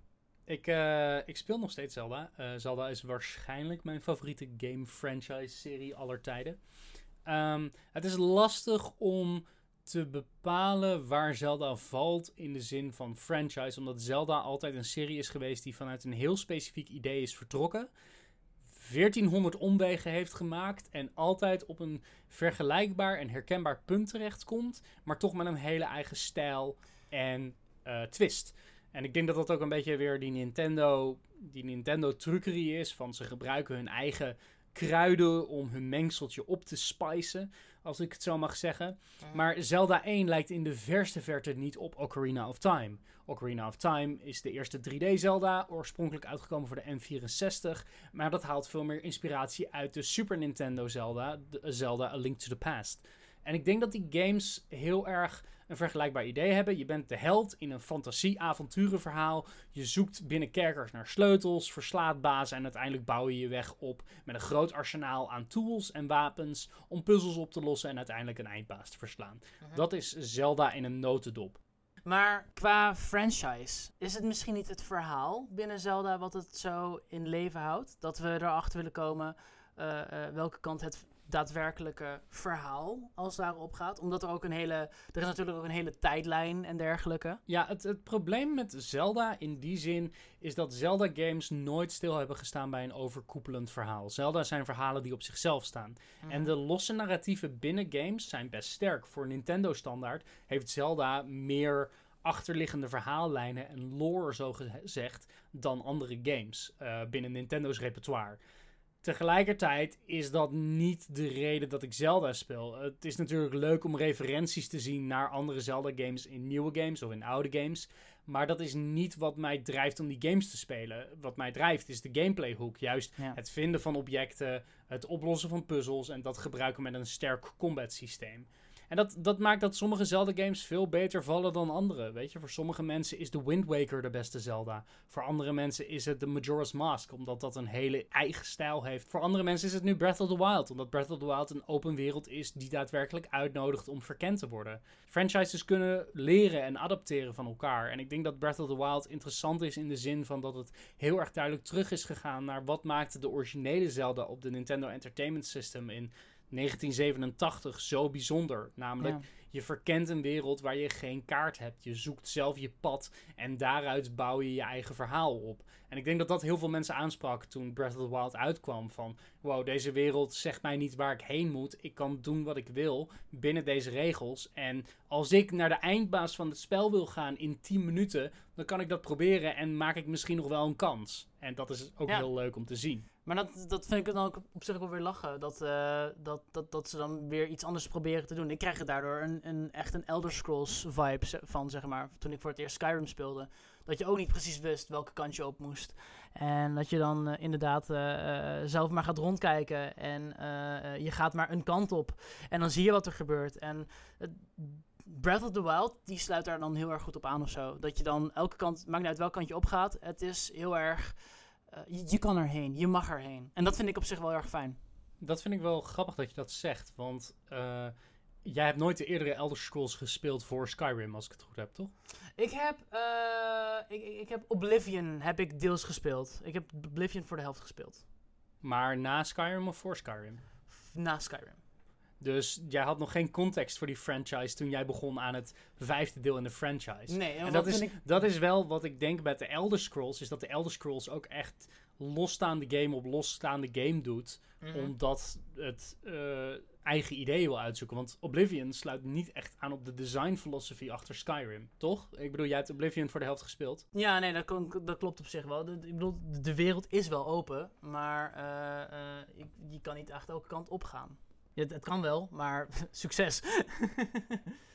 Ik, eh, ik speel nog steeds Zelda. Eh, Zelda is waarschijnlijk mijn favoriete game franchise serie aller tijden. Ehm, het is lastig om te bepalen waar Zelda valt in de zin van franchise. Omdat Zelda altijd een serie is geweest die vanuit een heel specifiek idee is vertrokken. 1400 omwegen heeft gemaakt en altijd op een vergelijkbaar en herkenbaar punt terechtkomt. Maar toch met een hele eigen stijl en eh, twist. En ik denk dat dat ook een beetje weer die Nintendo, die Nintendo trucerie is. Van ze gebruiken hun eigen kruiden om hun mengseltje op te spicen. Als ik het zo mag zeggen. Maar Zelda 1 lijkt in de verste verte niet op Ocarina of Time. Ocarina of Time is de eerste 3D Zelda, oorspronkelijk uitgekomen voor de N64. Maar dat haalt veel meer inspiratie uit de Super Nintendo Zelda, de Zelda A Link to the Past. En ik denk dat die games heel erg een vergelijkbaar idee hebben. Je bent de held in een fantasie-avonturenverhaal. Je zoekt binnen kerkers naar sleutels, verslaat bazen en uiteindelijk bouw je je weg op met een groot arsenaal aan tools en wapens om puzzels op te lossen en uiteindelijk een eindbaas te verslaan. Mhm. Dat is Zelda in een notendop. Maar qua franchise, is het misschien niet het verhaal binnen Zelda wat het zo in leven houdt? Dat we erachter willen komen eh, eh, welke kant het daadwerkelijke verhaal als daarop gaat. Omdat er ook een hele. Er is natuurlijk ook een hele tijdlijn en dergelijke. Ja, het, het probleem met Zelda in die zin is dat Zelda-games nooit stil hebben gestaan bij een overkoepelend verhaal. Zelda zijn verhalen die op zichzelf staan. Mhm. En de losse narratieven binnen games zijn best sterk. Voor Nintendo-standaard heeft Zelda meer achterliggende verhaallijnen en lore, zo gezegd, dan andere games eh, binnen Nintendo's repertoire. Tegelijkertijd is dat niet de reden dat ik Zelda speel. Het is natuurlijk leuk om referenties te zien naar andere Zelda-games in nieuwe games of in oude games. Maar dat is niet wat mij drijft om die games te spelen. Wat mij drijft is de gameplay hoek. Juist Ja. het vinden van objecten, het oplossen van puzzels en dat gebruiken met een sterk combat systeem. En dat, dat maakt dat sommige Zelda-games veel beter vallen dan andere. Weet je, voor sommige mensen is de Wind Waker de beste Zelda. Voor andere mensen is het de Majora's Mask, omdat dat een hele eigen stijl heeft. Voor andere mensen is het nu Breath of the Wild, omdat Breath of the Wild een open wereld is die daadwerkelijk uitnodigt om verkend te worden. Franchises kunnen leren en adapteren van elkaar. En ik denk dat Breath of the Wild interessant is in de zin van dat het heel erg duidelijk terug is gegaan naar wat maakte de originele Zelda op de Nintendo Entertainment System in 1987 zo bijzonder. Namelijk, Ja. je verkent een wereld waar je geen kaart hebt. Je zoekt zelf je pad en daaruit bouw je je eigen verhaal op. En ik denk dat dat heel veel mensen aansprak toen Breath of the Wild uitkwam. Van, wow, deze wereld zegt mij niet waar ik heen moet. Ik kan doen wat ik wil binnen deze regels. En als ik naar de eindbaas van het spel wil gaan in 10 minuten, dan kan ik dat proberen en maak ik misschien nog wel een kans. En dat is ook Ja. heel leuk om te zien. Maar dat, dat vind ik dan ook op zich wel weer lachen. Dat, eh, dat, dat, dat ze dan weer iets anders proberen te doen. Ik krijg er daardoor een, een, echt een Elder Scrolls vibe van, zeg maar. Toen ik voor het eerst Skyrim speelde. Dat je ook niet precies wist welke kant je op moest. En dat je dan eh, inderdaad eh, zelf maar gaat rondkijken. En je gaat maar een kant op. En dan zie je wat er gebeurt. En het- Breath of the Wild, die sluit daar dan heel erg goed op aan of zo. Dat je dan elke kant, maakt niet uit welke kant je opgaat. Het is heel erg... eh, je, je kan erheen, je mag erheen. En dat vind ik op zich wel erg fijn. Dat vind ik wel grappig dat je dat zegt. Want eh, jij hebt nooit de eerdere Elder Scrolls gespeeld voor Skyrim, als ik het goed heb, toch? Ik heb, eh, ik, ik heb Oblivion heb ik deels gespeeld. Ik heb Oblivion voor de helft gespeeld. Maar na Skyrim of voor Skyrim? Na Skyrim. Dus jij had nog geen context voor die franchise toen jij begon aan het vijfde deel in de franchise. Nee, En dat is, ik... dat is wel wat ik denk bij de Elder Scrolls, is dat de Elder Scrolls ook echt losstaande game op losstaande game doet. Mhm. Omdat het eh, eigen ideeën wil uitzoeken. Want Oblivion sluit niet echt aan op de designfilosofie achter Skyrim, toch? Ik bedoel, jij hebt Oblivion voor de helft gespeeld. Ja, nee, dat, kon- dat klopt op zich wel. De- ik bedoel, de- wereld is wel open, maar eh, eh, ik, je kan niet echt elke kant op gaan. Ja, het, het kan wel, maar succes.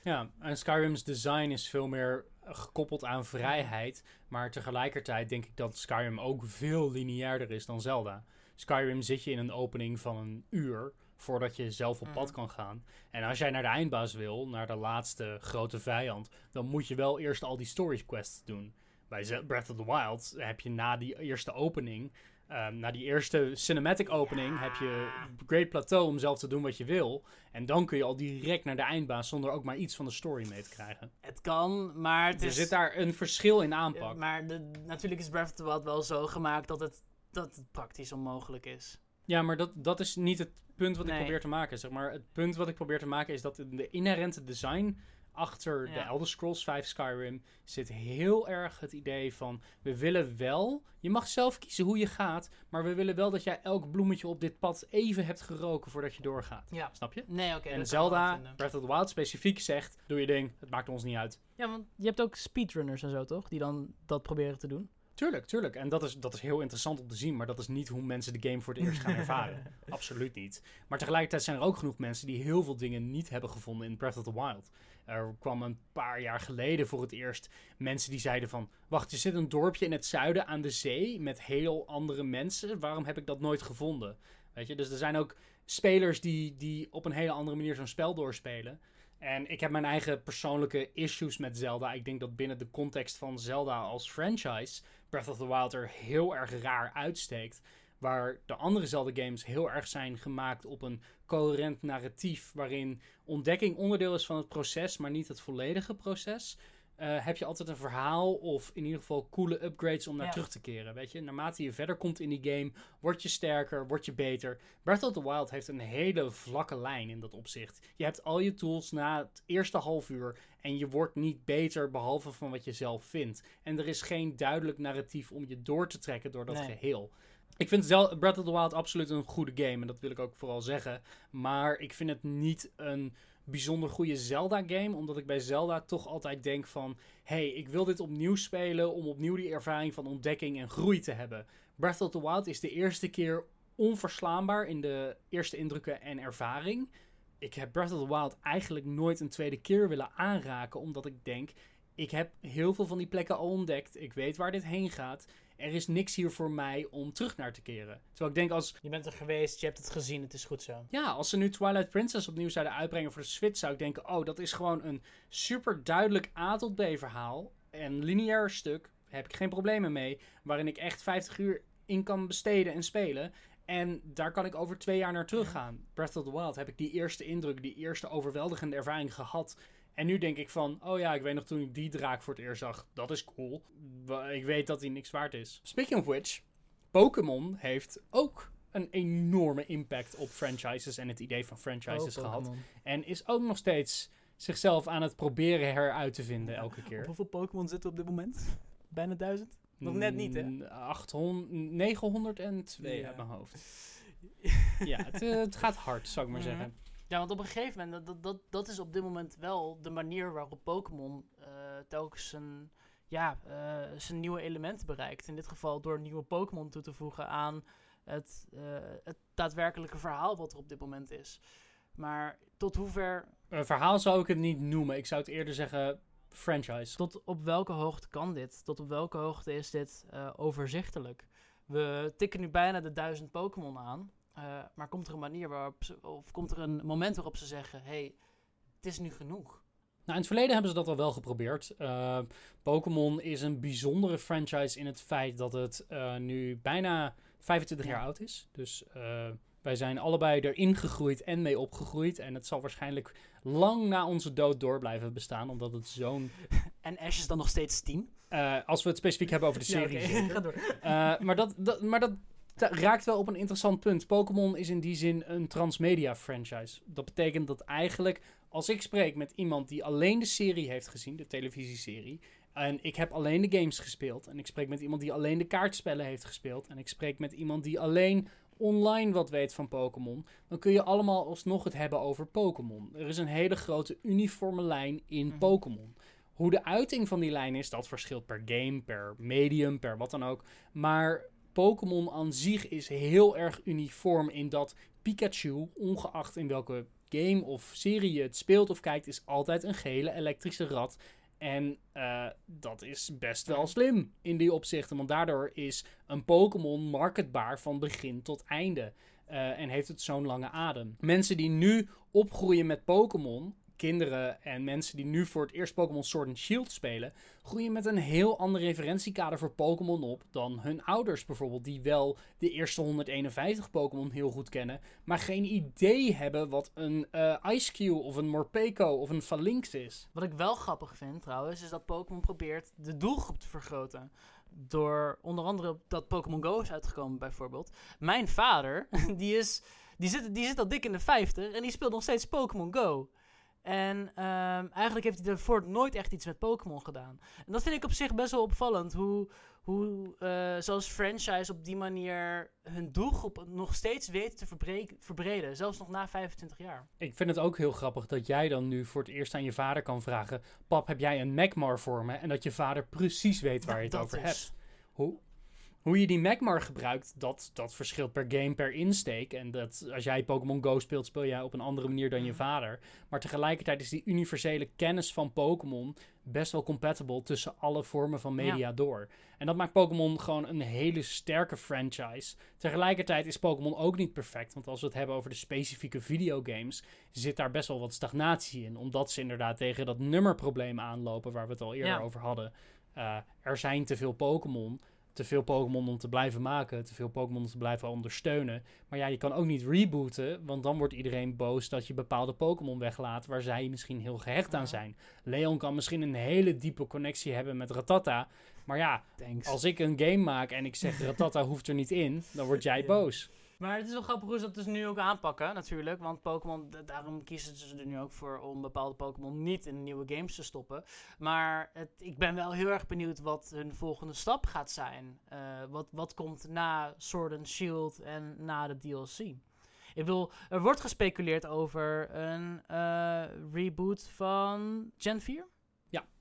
Ja, en Skyrim's design is veel meer gekoppeld aan vrijheid. Maar tegelijkertijd denk ik dat Skyrim ook veel lineairder is dan Zelda. Skyrim zit je in een opening van een uur voordat je zelf op pad Mhm. kan gaan. En als jij naar de eindbaas wil, naar de laatste grote vijand, dan moet je wel eerst al die story quests doen. Bij Breath of the Wild heb je na die eerste opening, ehm, na die eerste cinematic opening, heb je Great Plateau om zelf te doen wat je wil. En dan kun je al direct naar de eindbaas zonder ook maar iets van de story mee te krijgen. het kan, maar het er is... zit daar een verschil in Ja, aanpak. maar de, natuurlijk is Breath of the Wild wel zo gemaakt dat het, dat het praktisch onmogelijk is. Ja, maar dat, dat is niet het punt wat ik probeer te maken. Zeg maar. Het punt wat ik probeer te maken is dat de inherente design achter de. Elder Scrolls 5 Skyrim zit heel erg het idee van we willen wel, je mag zelf kiezen hoe je gaat, maar we willen wel dat jij elk bloemetje op dit pad even hebt geroken voordat je doorgaat. Ja. Snap je? Nee, oké. en Zelda. Breath of the Wild specifiek zegt, doe je ding, het maakt ons niet uit. Ja, want je hebt ook speedrunners en zo, toch? Die dan dat proberen te doen. Tuurlijk, tuurlijk. En dat is, dat is heel interessant om te zien, maar dat is niet hoe mensen de game voor het eerst gaan ervaren. Absoluut niet. Maar tegelijkertijd zijn er ook genoeg mensen die heel veel dingen niet hebben gevonden in Breath of the Wild. Er kwam een paar jaar geleden voor het eerst mensen die zeiden van... Wacht, er zit een dorpje in het zuiden aan de zee met heel andere mensen. Waarom heb ik dat nooit gevonden? Weet je, dus er zijn ook spelers die, die op een hele andere manier zo'n spel doorspelen. En ik heb mijn eigen persoonlijke issues met Zelda. Ik denk dat binnen de context van Zelda als franchise... Breath of the Wild er heel erg raar uitsteekt. Waar de andere Zelda-games heel erg zijn gemaakt op een coherent narratief. Waarin ontdekking onderdeel is van het proces, maar niet het volledige proces. eh, heb je altijd een verhaal of in ieder geval coole upgrades om naar Ja. terug te keren. Weet je, naarmate je verder komt in die game, word je sterker, word je beter. Breath of the Wild heeft een hele vlakke lijn in dat opzicht. Je hebt al je tools na het eerste half uur en je wordt niet beter behalve van wat je zelf vindt. En er is geen duidelijk narratief om je door te trekken door dat Nee. geheel. Ik vind zelf Breath of the Wild absoluut een goede game en dat wil ik ook vooral zeggen. Maar ik vind het niet een bijzonder goede Zelda-game, omdat ik bij Zelda toch altijd denk van... hey, ik wil dit opnieuw spelen om opnieuw die ervaring van ontdekking en groei te hebben. Breath of the Wild is de eerste keer onverslaanbaar in de eerste indrukken en ervaring. Ik heb Breath of the Wild eigenlijk nooit een tweede keer willen aanraken, omdat ik denk... ik heb heel veel van die plekken al ontdekt, ik weet waar dit heen gaat... Er is niks hier voor mij om terug naar te keren. Terwijl ik denk als Je bent er geweest, je hebt het gezien, het is goed zo. ja, als ze nu Twilight Princess opnieuw zouden uitbrengen voor de Switch, zou ik denken: oh, dat is gewoon een super duidelijk A tot B verhaal. En lineair stuk, heb ik geen problemen mee. Waarin ik echt 50 uur in kan besteden en spelen. En daar kan ik over twee jaar naar teruggaan. Breath of the Wild heb ik die eerste indruk, die eerste overweldigende ervaring gehad. En nu denk ik van, oh ja, ik weet nog toen ik die draak voor het eerst zag. Dat is cool. Ik weet dat die niks waard is. Speaking of which, Pokémon heeft ook een enorme impact op franchises en het idee van franchises Oh, gehad. En is ook nog steeds zichzelf aan het proberen heruit te vinden elke Op keer. hoeveel Pokémon zitten op dit moment? Bijna duizend? Nog net niet, hè? Mm, 800, 902 Ja. uit mijn hoofd. ja, het, eh, het gaat hard, zou ik maar Mhm. zeggen. Ja, want op een gegeven moment, dat, dat, dat is op dit moment wel de manier waarop Pokémon eh, telkens zijn, ja, eh, zijn nieuwe elementen bereikt. In dit geval door nieuwe Pokémon toe te voegen aan het, eh, het daadwerkelijke verhaal wat er op dit moment is. Maar tot hoever, Een verhaal zou ik het niet noemen. Ik zou het eerder zeggen franchise. tot op welke hoogte kan dit? Tot op welke hoogte is dit overzichtelijk? We tikken nu bijna de duizend Pokémon aan. Eh, maar komt er een manier waarop ze, of komt er een moment waarop ze zeggen: hey, het is nu genoeg? Nou, in het verleden hebben ze dat al wel geprobeerd. Eh, Pokémon is een bijzondere franchise in het feit dat het eh, nu bijna 25 jaar Ja. oud is. Dus wij zijn allebei erin gegroeid en mee opgegroeid. En het zal waarschijnlijk lang na onze dood door blijven bestaan, omdat het zo'n... En Ash is dan nog steeds 10. eh, als we het specifiek hebben over de serie, Ja. Eh, maar dat, dat, maar dat raakt wel op een interessant punt. Pokémon is in die zin een transmedia franchise. Dat betekent dat eigenlijk, als ik spreek met iemand die alleen de serie heeft gezien, de televisieserie, en ik heb alleen de games gespeeld, en ik spreek met iemand die alleen de kaartspellen heeft gespeeld, en ik spreek met iemand die alleen online wat weet van Pokémon, dan kun je allemaal alsnog het hebben over Pokémon. Er is een hele grote uniforme lijn in Mhm. Pokémon. Hoe de uiting van die lijn is, dat verschilt per game, per medium, per wat dan ook. Maar Pokémon aan zich is heel erg uniform in dat Pikachu, ongeacht in welke game of serie je het speelt of kijkt, is altijd een gele elektrische rat. En eh, dat is best wel slim in die opzichten, want daardoor is een Pokémon marketbaar van begin tot einde. Eh, en heeft het zo'n lange adem. Mensen die nu opgroeien met Pokémon, kinderen en mensen die nu voor het eerst Pokémon Sword and Shield spelen, groeien met een heel ander referentiekader voor Pokémon op dan hun ouders bijvoorbeeld, die wel de eerste 151 Pokémon heel goed kennen, maar geen idee hebben wat een eh Ice-Q of een Morpeko of een Falinx is. Wat ik wel grappig vind trouwens, is dat Pokémon probeert de doelgroep te vergroten. Door onder andere dat Pokémon Go is uitgekomen bijvoorbeeld. Mijn vader, die, is, die, zit, die zit al dik in de 50 en die speelt nog steeds Pokémon Go. En ehm, eigenlijk heeft hij daarvoor nooit echt iets met Pokémon gedaan. En dat vind ik op zich best wel opvallend. Hoe, hoe zoals franchise op die manier hun doelgroep nog steeds weten te verbre- verbreden. Zelfs nog na 25 jaar. Ik vind het ook heel grappig dat jij dan nu voor het eerst aan je vader kan vragen: Pap, heb jij een Magmar voor me? En dat je vader precies weet waar je het over is- hebt. Hoe, hoe je die Magmar gebruikt, dat, dat verschilt per game, per insteek. En dat, als jij Pokémon Go speelt, speel jij op een andere manier dan je Mhm. vader. Maar tegelijkertijd is die universele kennis van Pokémon best wel compatible tussen alle vormen van media door. En dat maakt Pokémon gewoon een hele sterke franchise. Tegelijkertijd is Pokémon ook niet perfect. Want als we het hebben over de specifieke videogames, zit daar best wel wat stagnatie in. Omdat ze inderdaad tegen dat nummerprobleem aanlopen, waar we het al eerder Ja. over hadden. Uh, er zijn te veel Pokémon. Te veel Pokémon om te blijven maken, te veel Pokémon om te blijven ondersteunen. Maar ja, je kan ook niet rebooten, want dan wordt iedereen boos dat je bepaalde Pokémon weglaat waar zij misschien heel gehecht aan zijn. Leon kan misschien een hele diepe connectie hebben met Ratata, maar ja, Thanks. als ik een game maak en ik zeg Ratata hoeft er niet in, dan word jij boos. Maar het is wel grappig hoe ze dat dus nu ook aanpakken, natuurlijk. Want Pokémon, daarom kiezen ze er nu ook voor om bepaalde Pokémon niet in nieuwe games te stoppen. Maar het, ik ben wel heel erg benieuwd wat hun volgende stap gaat zijn. Eh, wat, wat komt na Sword and Shield en na de DLC? Ik bedoel, er wordt gespeculeerd over een eh, reboot van Gen 4?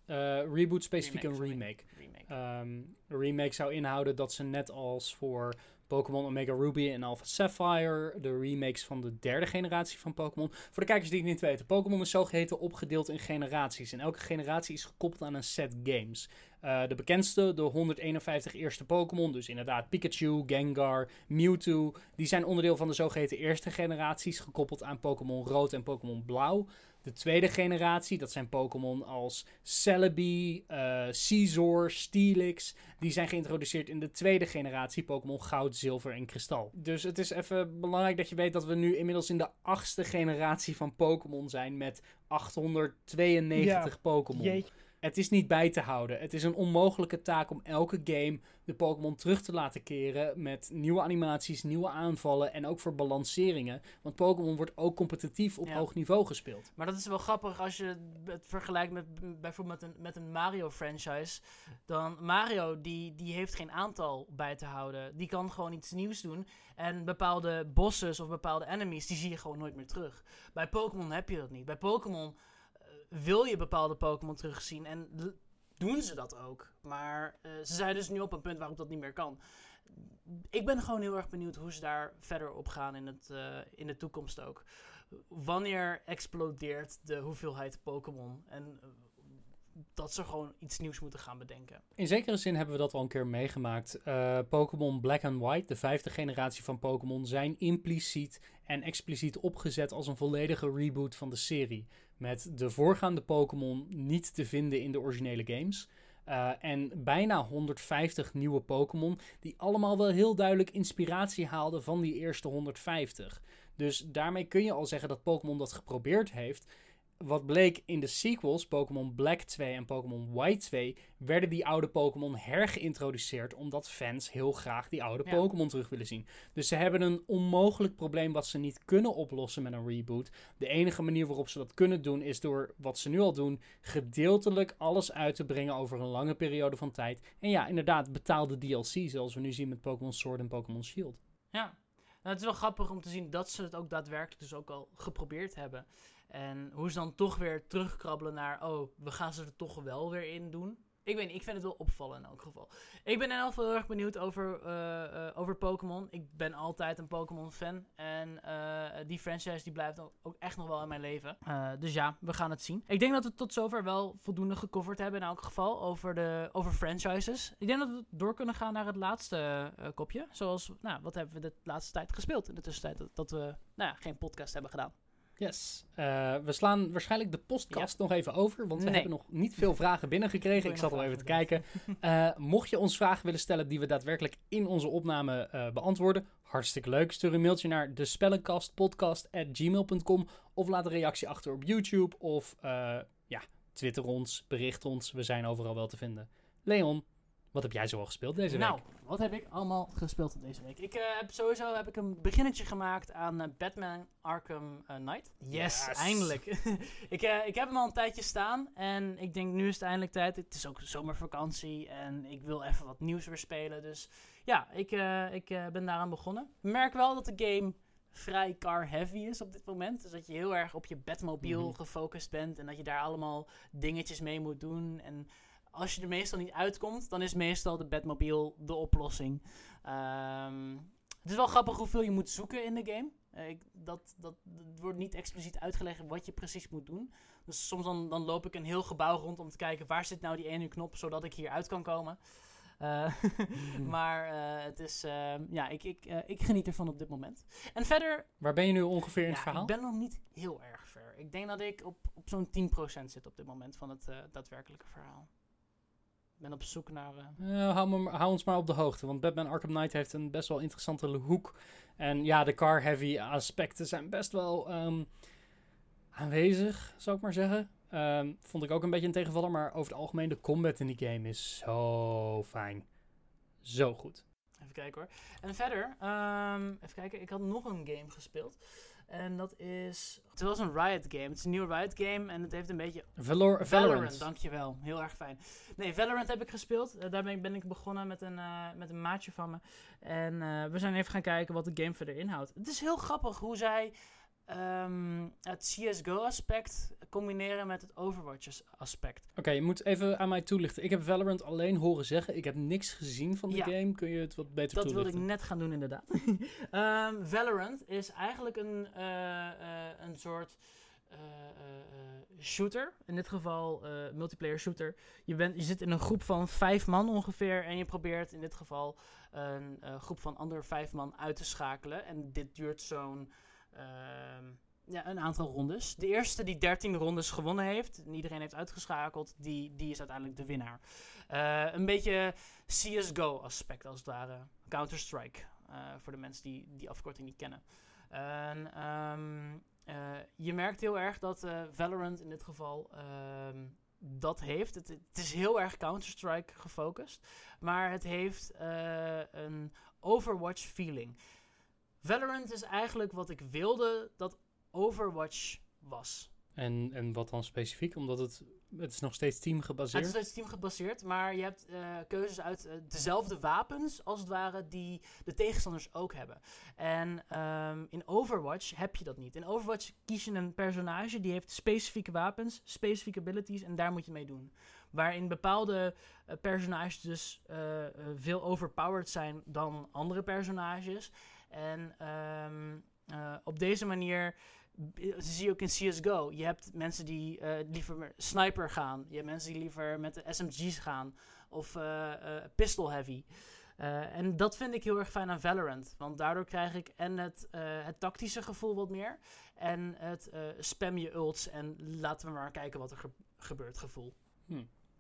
Eh, reboot specifiek Remake, een remake. Remake. Ehm, een remake zou inhouden dat ze net als voor Pokémon Omega Ruby en Alpha Sapphire, de remakes van de derde generatie van Pokémon. Voor de kijkers die het niet weten, Pokémon is zogeheten opgedeeld in generaties. En elke generatie is gekoppeld aan een set games. Eh, de bekendste, de 151 eerste Pokémon, dus inderdaad Pikachu, Gengar, Mewtwo, die zijn onderdeel van de zogeheten eerste generaties, gekoppeld aan Pokémon Rood en Pokémon Blauw. De tweede generatie, dat zijn Pokémon als Celebi, eh Scizor, Steelix. Die zijn geïntroduceerd in de tweede generatie Pokémon Goud, Zilver en Kristal. Dus het is even belangrijk dat je weet dat we nu inmiddels in de achtste generatie van Pokémon zijn met 892 Pokémon. Het is niet bij te houden. Het is een onmogelijke taak om elke game de Pokémon terug te laten keren met nieuwe animaties, nieuwe aanvallen en ook voor balanceringen. Want Pokémon wordt ook competitief op Ja. hoog niveau gespeeld. Maar dat is wel grappig als je het vergelijkt met bijvoorbeeld met een, met een Mario franchise. Dan Mario, die, die heeft geen aantal bij te houden. Die kan gewoon iets nieuws doen. En bepaalde bosses of bepaalde enemies, die zie je gewoon nooit meer terug. Bij Pokémon heb je dat niet. Bij Pokémon wil je bepaalde Pokémon terugzien. En doen ze dat ook. Maar eh, ze zijn dus nu op een punt waarop dat niet meer kan. Ik ben gewoon heel erg benieuwd hoe ze daar verder op gaan in, het, eh, in de toekomst ook wanneer explodeert de hoeveelheid Pokémon? En eh, dat ze gewoon iets nieuws moeten gaan bedenken. In zekere zin hebben we dat al een keer meegemaakt. Pokémon Black and White, de vijfde generatie van Pokémon, zijn impliciet en expliciet opgezet als een volledige reboot van de serie. Met de voorgaande Pokémon niet te vinden in de originele games. Eh, en bijna 150 nieuwe Pokémon, die allemaal wel heel duidelijk inspiratie haalden van die eerste 150. Dus daarmee kun je al zeggen dat Pokémon dat geprobeerd heeft. Wat bleek in de sequels, Pokémon Black 2 en Pokémon White 2, werden die oude Pokémon hergeïntroduceerd omdat fans heel graag die oude Ja. Pokémon terug willen zien. Dus ze hebben een onmogelijk probleem wat ze niet kunnen oplossen met een reboot. De enige manier waarop ze dat kunnen doen is door wat ze nu al doen, gedeeltelijk alles uit te brengen over een lange periode van tijd. En ja, inderdaad, betaalde DLC, zoals we nu zien met Pokémon Sword en Pokémon Shield. Ja, nou, het is wel grappig om te zien dat ze het ook daadwerkelijk dus ook al geprobeerd hebben. En hoe ze dan toch weer terugkrabbelen naar, oh, we gaan ze er toch wel weer in doen. Ik weet niet, ik vind het wel opvallen in elk geval. Ik ben in elk geval heel erg benieuwd over, eh, eh, over Pokémon. Ik ben altijd een Pokémon-fan. En eh, die franchise die blijft ook, echt nog wel in mijn leven. Dus ja, we gaan het zien. Ik denk dat we tot zover wel voldoende gecoverd hebben in elk geval over, de, over franchises. Ik denk dat we door kunnen gaan naar het laatste kopje. Zoals, nou, wat hebben we de laatste tijd gespeeld in de tussentijd dat, dat we nou ja, geen podcast hebben gedaan. Yes. Eh, we slaan waarschijnlijk de podcast nog even over, want we Nee. hebben nog niet veel vragen binnengekregen. Ik zat al even te kijken. Eh, mocht je ons vragen willen stellen die we daadwerkelijk in onze opname eh, beantwoorden, hartstikke leuk. Stuur een mailtje naar de spellenkastpodcast.gmail.com of laat een reactie achter op YouTube of ja, twitter ons, bericht ons. We zijn overal wel te vinden. Leon, wat heb jij zoal gespeeld deze nou, week? wat heb ik allemaal gespeeld deze week? Ik eh, heb sowieso heb ik een beginnetje gemaakt aan eh, Batman Arkham eh, Knight. Yes, Yes. eindelijk. ik, eh, ik heb hem al een tijdje staan en ik denk nu is het eindelijk tijd. Het is ook zomervakantie en ik wil even wat nieuws weer spelen. Dus ja, ik, eh, ik ben daaraan begonnen. Ik merk wel dat de game vrij car heavy is op dit moment. Dus dat je heel erg op je Batmobile Mhm. gefocust bent en dat je daar allemaal dingetjes mee moet doen. En als je er meestal niet uitkomt, dan is meestal de Batmobile de oplossing. Ehm, het is wel grappig hoeveel je moet zoeken in de game. Eh, ik, dat, dat, het wordt niet expliciet uitgelegd wat je precies moet doen. Dus soms dan, dan loop ik een heel gebouw rond om te kijken waar zit nou die ene knop zodat ik hier uit kan komen. Eh, maar eh, het is, ehm, ja, ik, ik, ik geniet ervan op dit moment. En verder, Waar ben je nu ongeveer in het verhaal? ik ben nog niet heel erg ver. Ik denk dat ik op, op zo'n 10% zit op dit moment van het daadwerkelijke verhaal. Ben op zoek naar... Eh, hou, me, hou ons maar op de hoogte, want Batman Arkham Knight heeft een best wel interessante hoek. En ja, de car-heavy aspecten zijn best wel ehm, aanwezig, zou ik maar zeggen. Ehm, vond ik ook een beetje een tegenvaller, maar over het algemeen de combat in die game is zo fijn. Zo goed. Even kijken hoor. En verder, ehm, even kijken, ik had nog een game gespeeld. En dat is. Het was een Riot game. Het is een nieuwe Riot game en het heeft een beetje. Valor Valorant, Valorant. dankjewel. Heel erg fijn. Nee, Valorant heb ik gespeeld. Eh, daar ben ik, ben ik begonnen met een, eh, met een maatje van me. En eh, we zijn even gaan kijken wat de game verder inhoudt. Het is heel grappig hoe zij ehm, het CSGO-aspect combineren met het Overwatch-aspect. Oké, je moet even aan mij toelichten. Ik heb Valorant alleen horen zeggen. Ik heb niks gezien van de Ja. game. Kun je het wat beter Dat wilde ik toelichten? net gaan doen, inderdaad. Ehm, Valorant is eigenlijk een, eh, eh, een soort eh, shooter. In dit geval eh, multiplayer shooter. Je, bent, je zit in een groep van vijf man ongeveer. En je probeert in dit geval een groep van andere vijf man uit te schakelen. En dit duurt zo'n. Ehm, ja, een aantal rondes. De eerste die 13 rondes gewonnen heeft, en iedereen heeft uitgeschakeld, die, die is uiteindelijk de winnaar. Eh, een beetje CSGO-aspect als het ware. Counter-Strike. eh, voor de mensen die die afkorting niet kennen. En, ehm, eh, je merkt heel erg dat Valorant in dit geval ehm, dat heeft. Het, het is heel erg Counter-Strike gefocust. Maar het heeft een Overwatch feeling. Valorant is eigenlijk wat ik wilde dat Overwatch was. En, en wat dan specifiek? Omdat het, het is nog steeds team Het is steeds team gebaseerd, maar je hebt eh, keuzes uit eh, dezelfde wapens, als het ware, die de tegenstanders ook hebben. En ehm, in Overwatch heb je dat niet. In Overwatch kies je een personage die heeft specifieke wapens, specifieke abilities en daar moet je mee doen. Waarin bepaalde eh, personages dus veel overpowered zijn dan andere personages. En ehm, eh, op deze manier b- zie je ook in CSGO. Je hebt mensen die eh, liever sniper gaan. Je hebt mensen die liever met de SMG's gaan. Of eh, eh, pistol heavy. Eh, en dat vind ik heel erg fijn aan Valorant. Want daardoor krijg ik en het, eh, het tactische gevoel wat meer. En het eh, spam je ults en laten we maar kijken wat er ge- gebeurt gevoel.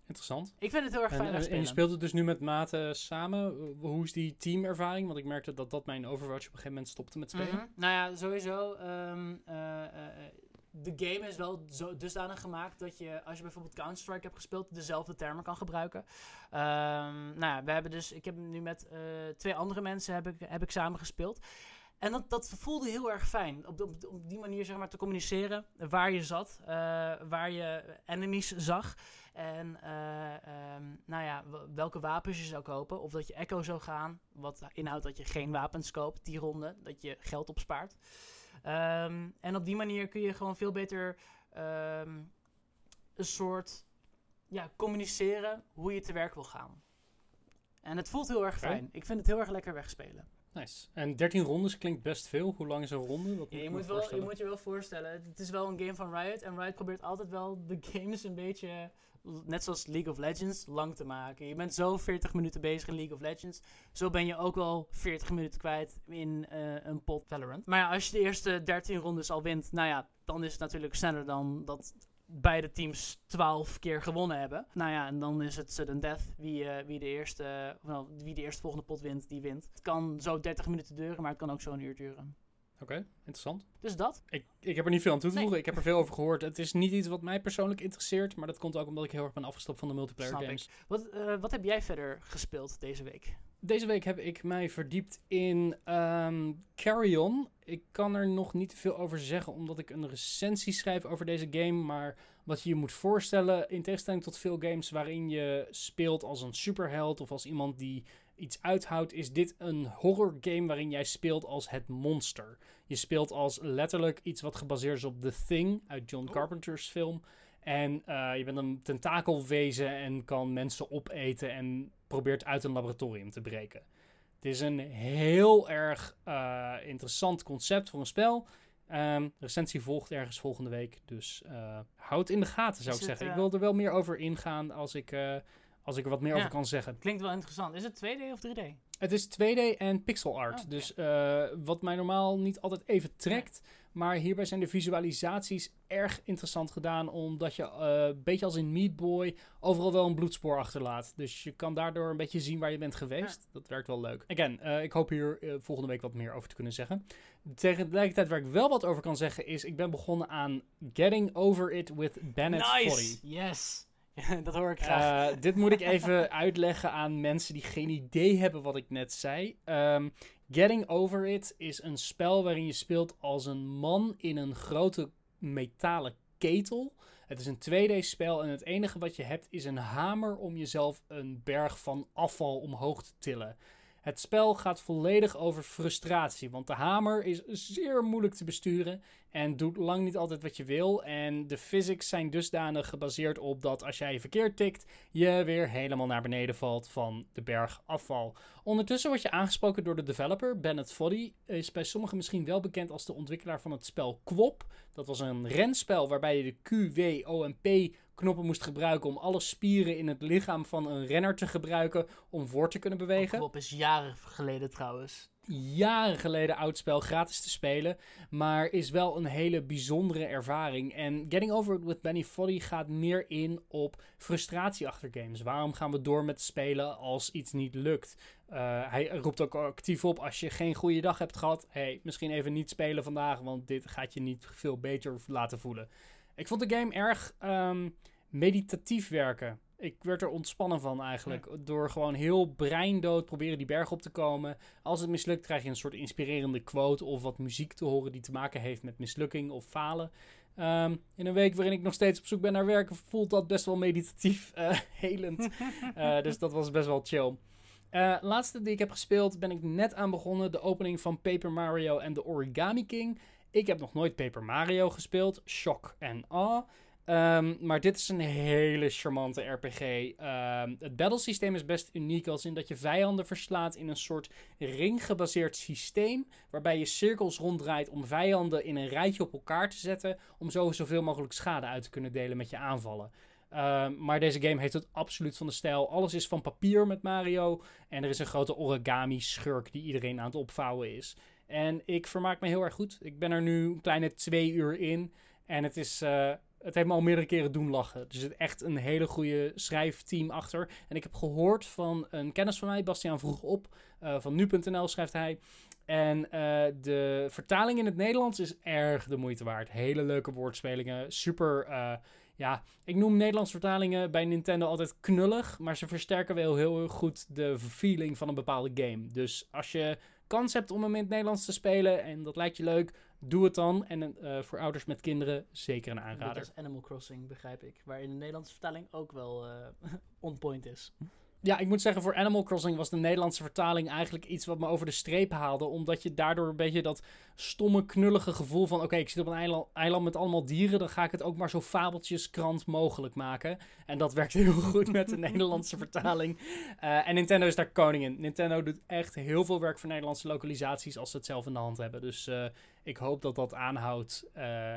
Interessant. Ik vind het heel erg fijn en, en je speelt het dus nu met maten samen. Uh, Hoe is die teamervaring? Want ik merkte dat dat mijn Overwatch op een gegeven moment stopte met spelen. Mhm. Nou ja, sowieso. ehm, eh, eh, eh, de game is wel zo dusdanig gemaakt dat je, als je bijvoorbeeld Counter-Strike hebt gespeeld, dezelfde termen kan gebruiken. Ehm, nou ja, we hebben dus, ik heb nu met eh, twee andere mensen heb ik, heb ik samen gespeeld. En dat, dat voelde heel erg fijn. Op, op, op die manier zeg maar te communiceren waar je zat, eh, waar je enemies zag. En eh, ehm, nou ja, welke wapens je zou kopen. Of dat je Echo zou gaan. Wat inhoudt dat je geen wapens koopt die ronde. Dat je geld opspaart. Ehm, en op die manier kun je gewoon veel beter ehm, een soort ja, communiceren hoe je te werk wil gaan. En het voelt heel erg fijn. Ik vind het heel erg lekker wegspelen. Nice. En 13 rondes klinkt best veel. Hoe lang is een ronde? Dat Ja, moet je, moet wel, je moet je wel voorstellen, het- is wel een game van Riot. En Riot probeert altijd wel de games een beetje, net zoals League of Legends, lang te maken. Je bent zo 40 minuten bezig in League of Legends. Zo ben je ook wel 40 minuten kwijt in eh, een pot Valorant. Maar ja, als je de eerste 13 rondes al wint, nou ja, dan is het natuurlijk sneller dan dat beide teams 12 keer gewonnen hebben. Nou ja, en dan is het sudden death. Wie, eh, wie, de eerste, nou, wie de eerste volgende pot wint, die wint. Het kan zo 30 minuten duren, maar het kan ook zo een uur duren. Oké, interessant. Dus dat. Ik, ik heb er niet veel aan toe te Nee. voegen. Ik heb er veel over gehoord. Het is niet iets wat mij persoonlijk interesseert. Maar dat komt ook omdat ik heel erg ben afgestapt van de multiplayer Snap games. Wat, eh, wat heb jij verder gespeeld deze week? Deze week heb ik mij verdiept in ehm Carry On. Ik kan er nog niet te veel over zeggen, omdat ik een recensie schrijf over deze game. Maar wat je je moet voorstellen, in tegenstelling tot veel games waarin je speelt als een superheld of als iemand die iets uithoudt, is dit een horror game waarin jij speelt als het monster. Je speelt als letterlijk iets wat gebaseerd is op The Thing uit John Oh. Carpenter's film. En eh, je bent een tentakelwezen en kan mensen opeten en probeert uit een laboratorium te breken. Het is een heel erg eh, interessant concept voor een spel. Ehm recensie volgt ergens volgende week. Dus eh houd in de gaten, zou Is ik het, zeggen. eh, Ik wil er wel meer over ingaan als ik, eh, als ik er wat meer Ja. over kan zeggen. Klinkt wel interessant. Is het 2D of 3D? Het is 2D en pixel art. Oh. Dus eh, wat mij normaal niet altijd even trekt. Maar hierbij zijn de visualisaties erg interessant gedaan. Omdat je, eh, een beetje als in Meat Boy, overal wel een bloedspoor achterlaat. Dus je kan daardoor een beetje zien waar je bent geweest. Dat werkt wel leuk. Again, eh, ik hoop hier eh, volgende week wat meer over te kunnen zeggen. Tegelijkertijd waar ik wel wat over kan zeggen is... Ik ben begonnen aan Getting Over It with Bennett nice! Yes! dat hoor ik graag. Uh, dit moet ik even uitleggen aan mensen die geen idee hebben wat ik net zei. Um, Getting Over It is een spel waarin je speelt als een man in een grote metalen ketel. Het is een 2D-spel en het enige wat je hebt is een hamer om jezelf een berg van afval omhoog te tillen. Het spel gaat volledig over frustratie, want de hamer is zeer moeilijk te besturen en doet lang niet altijd wat je wil. En de physics zijn dusdanig gebaseerd op dat als jij verkeerd tikt, je weer helemaal naar beneden valt van de berg afval. Ondertussen word je aangesproken door de developer, Bennett Foddy. Is bij sommigen misschien wel bekend als de ontwikkelaar van het spel Quop. Dat was een renspel waarbij je de Q, W, O en P knoppen moest gebruiken om alle spieren in het lichaam van een renner te gebruiken om voor te kunnen bewegen. Quop is jaren geleden trouwens jaren geleden oud spel gratis te spelen. Maar is wel een hele bijzondere ervaring. En Getting Over It with Benny Foddy gaat meer in op frustratie achter games. Waarom gaan we door met spelen als iets niet lukt? Uh, hij roept ook actief op als je geen goede dag hebt gehad. Hey, misschien even niet spelen vandaag, want dit gaat je niet veel beter laten voelen. Ik vond de game erg um, meditatief werken ik werd er ontspannen van eigenlijk. Door gewoon heel breindood proberen die berg op te komen. Als het mislukt krijg je een soort inspirerende quote of wat muziek te horen die te maken heeft met mislukking of falen. Um, in een week waarin ik nog steeds op zoek ben naar werk, voelt dat best wel meditatief uh, helend. uh, dus dat was best wel chill. Uh, laatste die ik heb gespeeld ben ik net aan begonnen. De opening van Paper Mario en de Origami King. Ik heb nog nooit Paper Mario gespeeld. Shock en. Um, maar dit is een hele charmante RPG. Ehm, het battlesysteem is best uniek als in dat je vijanden verslaat in een soort ringgebaseerd systeem. Waarbij je cirkels ronddraait om vijanden in een rijtje op elkaar te zetten. Om zo zoveel mogelijk schade uit te kunnen delen met je aanvallen. Um, maar deze game heeft het absoluut van de stijl. Alles is van papier met Mario. En er is een grote origami schurk die iedereen aan het opvouwen is. En ik vermaak me heel erg goed. Ik ben er nu een kleine twee uur in. En het is. Uh, het heeft me al meerdere keren doen lachen. Er zit echt een hele goede schrijfteam achter. En ik heb gehoord van een kennis van mij, Bastiaan vroeg op, uh, van nu.nl schrijft hij. En uh, de vertaling in het Nederlands is erg de moeite waard. Hele leuke woordspelingen. Super. Ja, ik noem Nederlandse vertalingen bij Nintendo altijd knullig. Maar ze versterken wel heel goed de feeling van een bepaalde game. Dus als je kans hebt om hem in het Nederlands te spelen en dat lijkt je leuk, doe het dan. En uh, voor ouders met kinderen zeker een aanrader. Dat is Animal Crossing, begrijp ik. Waar in de Nederlandse vertaling ook wel uh, on point is ja, ik moet zeggen, voor Animal Crossing was de Nederlandse vertaling eigenlijk iets wat me over de streep haalde. Omdat je daardoor een beetje dat stomme, knullige gevoel van: oké, ik zit op een eiland, eiland, met allemaal dieren, dan ga ik het ook maar zo fabeltjeskrant mogelijk maken. En dat werkt heel goed met de Nederlandse vertaling. Uh, en Nintendo is daar koning in. Nintendo doet echt heel veel werk voor Nederlandse lokalisaties als ze het zelf in de hand hebben. Dus uh, ik hoop dat dat aanhoudt. Uh,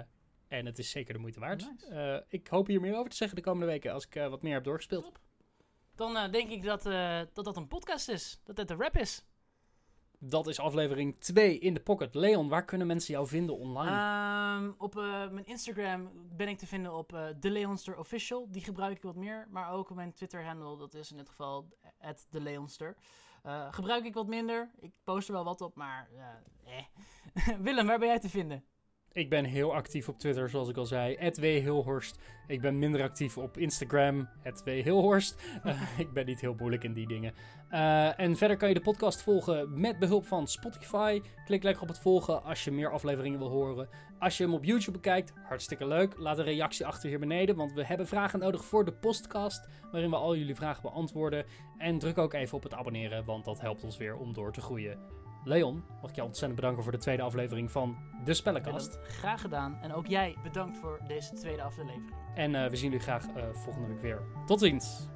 en het is zeker de moeite waard. Nice. ik hoop hier meer over te zeggen de komende weken als ik wat meer heb doorgespeeld. Dan uh, denk ik dat, uh, dat dat een podcast is. Dat het een rap is. Dat is aflevering 2 in de pocket. Leon, waar kunnen mensen jou vinden online? Um, op uh, mijn Instagram ben ik te vinden op uh, The Leonster Official. Die gebruik ik wat meer. Maar ook op mijn Twitter-handle, dat is in dit geval The Leonster. Uh, gebruik ik wat minder. Ik post er wel wat op, maar eh. Willem, waar ben jij te vinden? Ik ben heel actief op Twitter, zoals ik al zei. Hilhorst. Ik ben minder actief op Instagram. Hilhorst. Uh, ik ben niet heel moeilijk in die dingen. Uh, en verder kan je de podcast volgen met behulp van Spotify. Klik lekker op het volgen als je meer afleveringen wil horen. Als je hem op YouTube bekijkt, hartstikke leuk. Laat een reactie achter hier beneden, want we hebben vragen nodig voor de podcast. Waarin we al jullie vragen beantwoorden. En druk ook even op het abonneren, want dat helpt ons weer om door te groeien. Leon, mag ik jou ontzettend bedanken voor de tweede aflevering van De Spellenkast. Graag gedaan. En ook jij bedankt voor deze tweede aflevering. En uh, we zien jullie graag uh, volgende week weer. Tot ziens!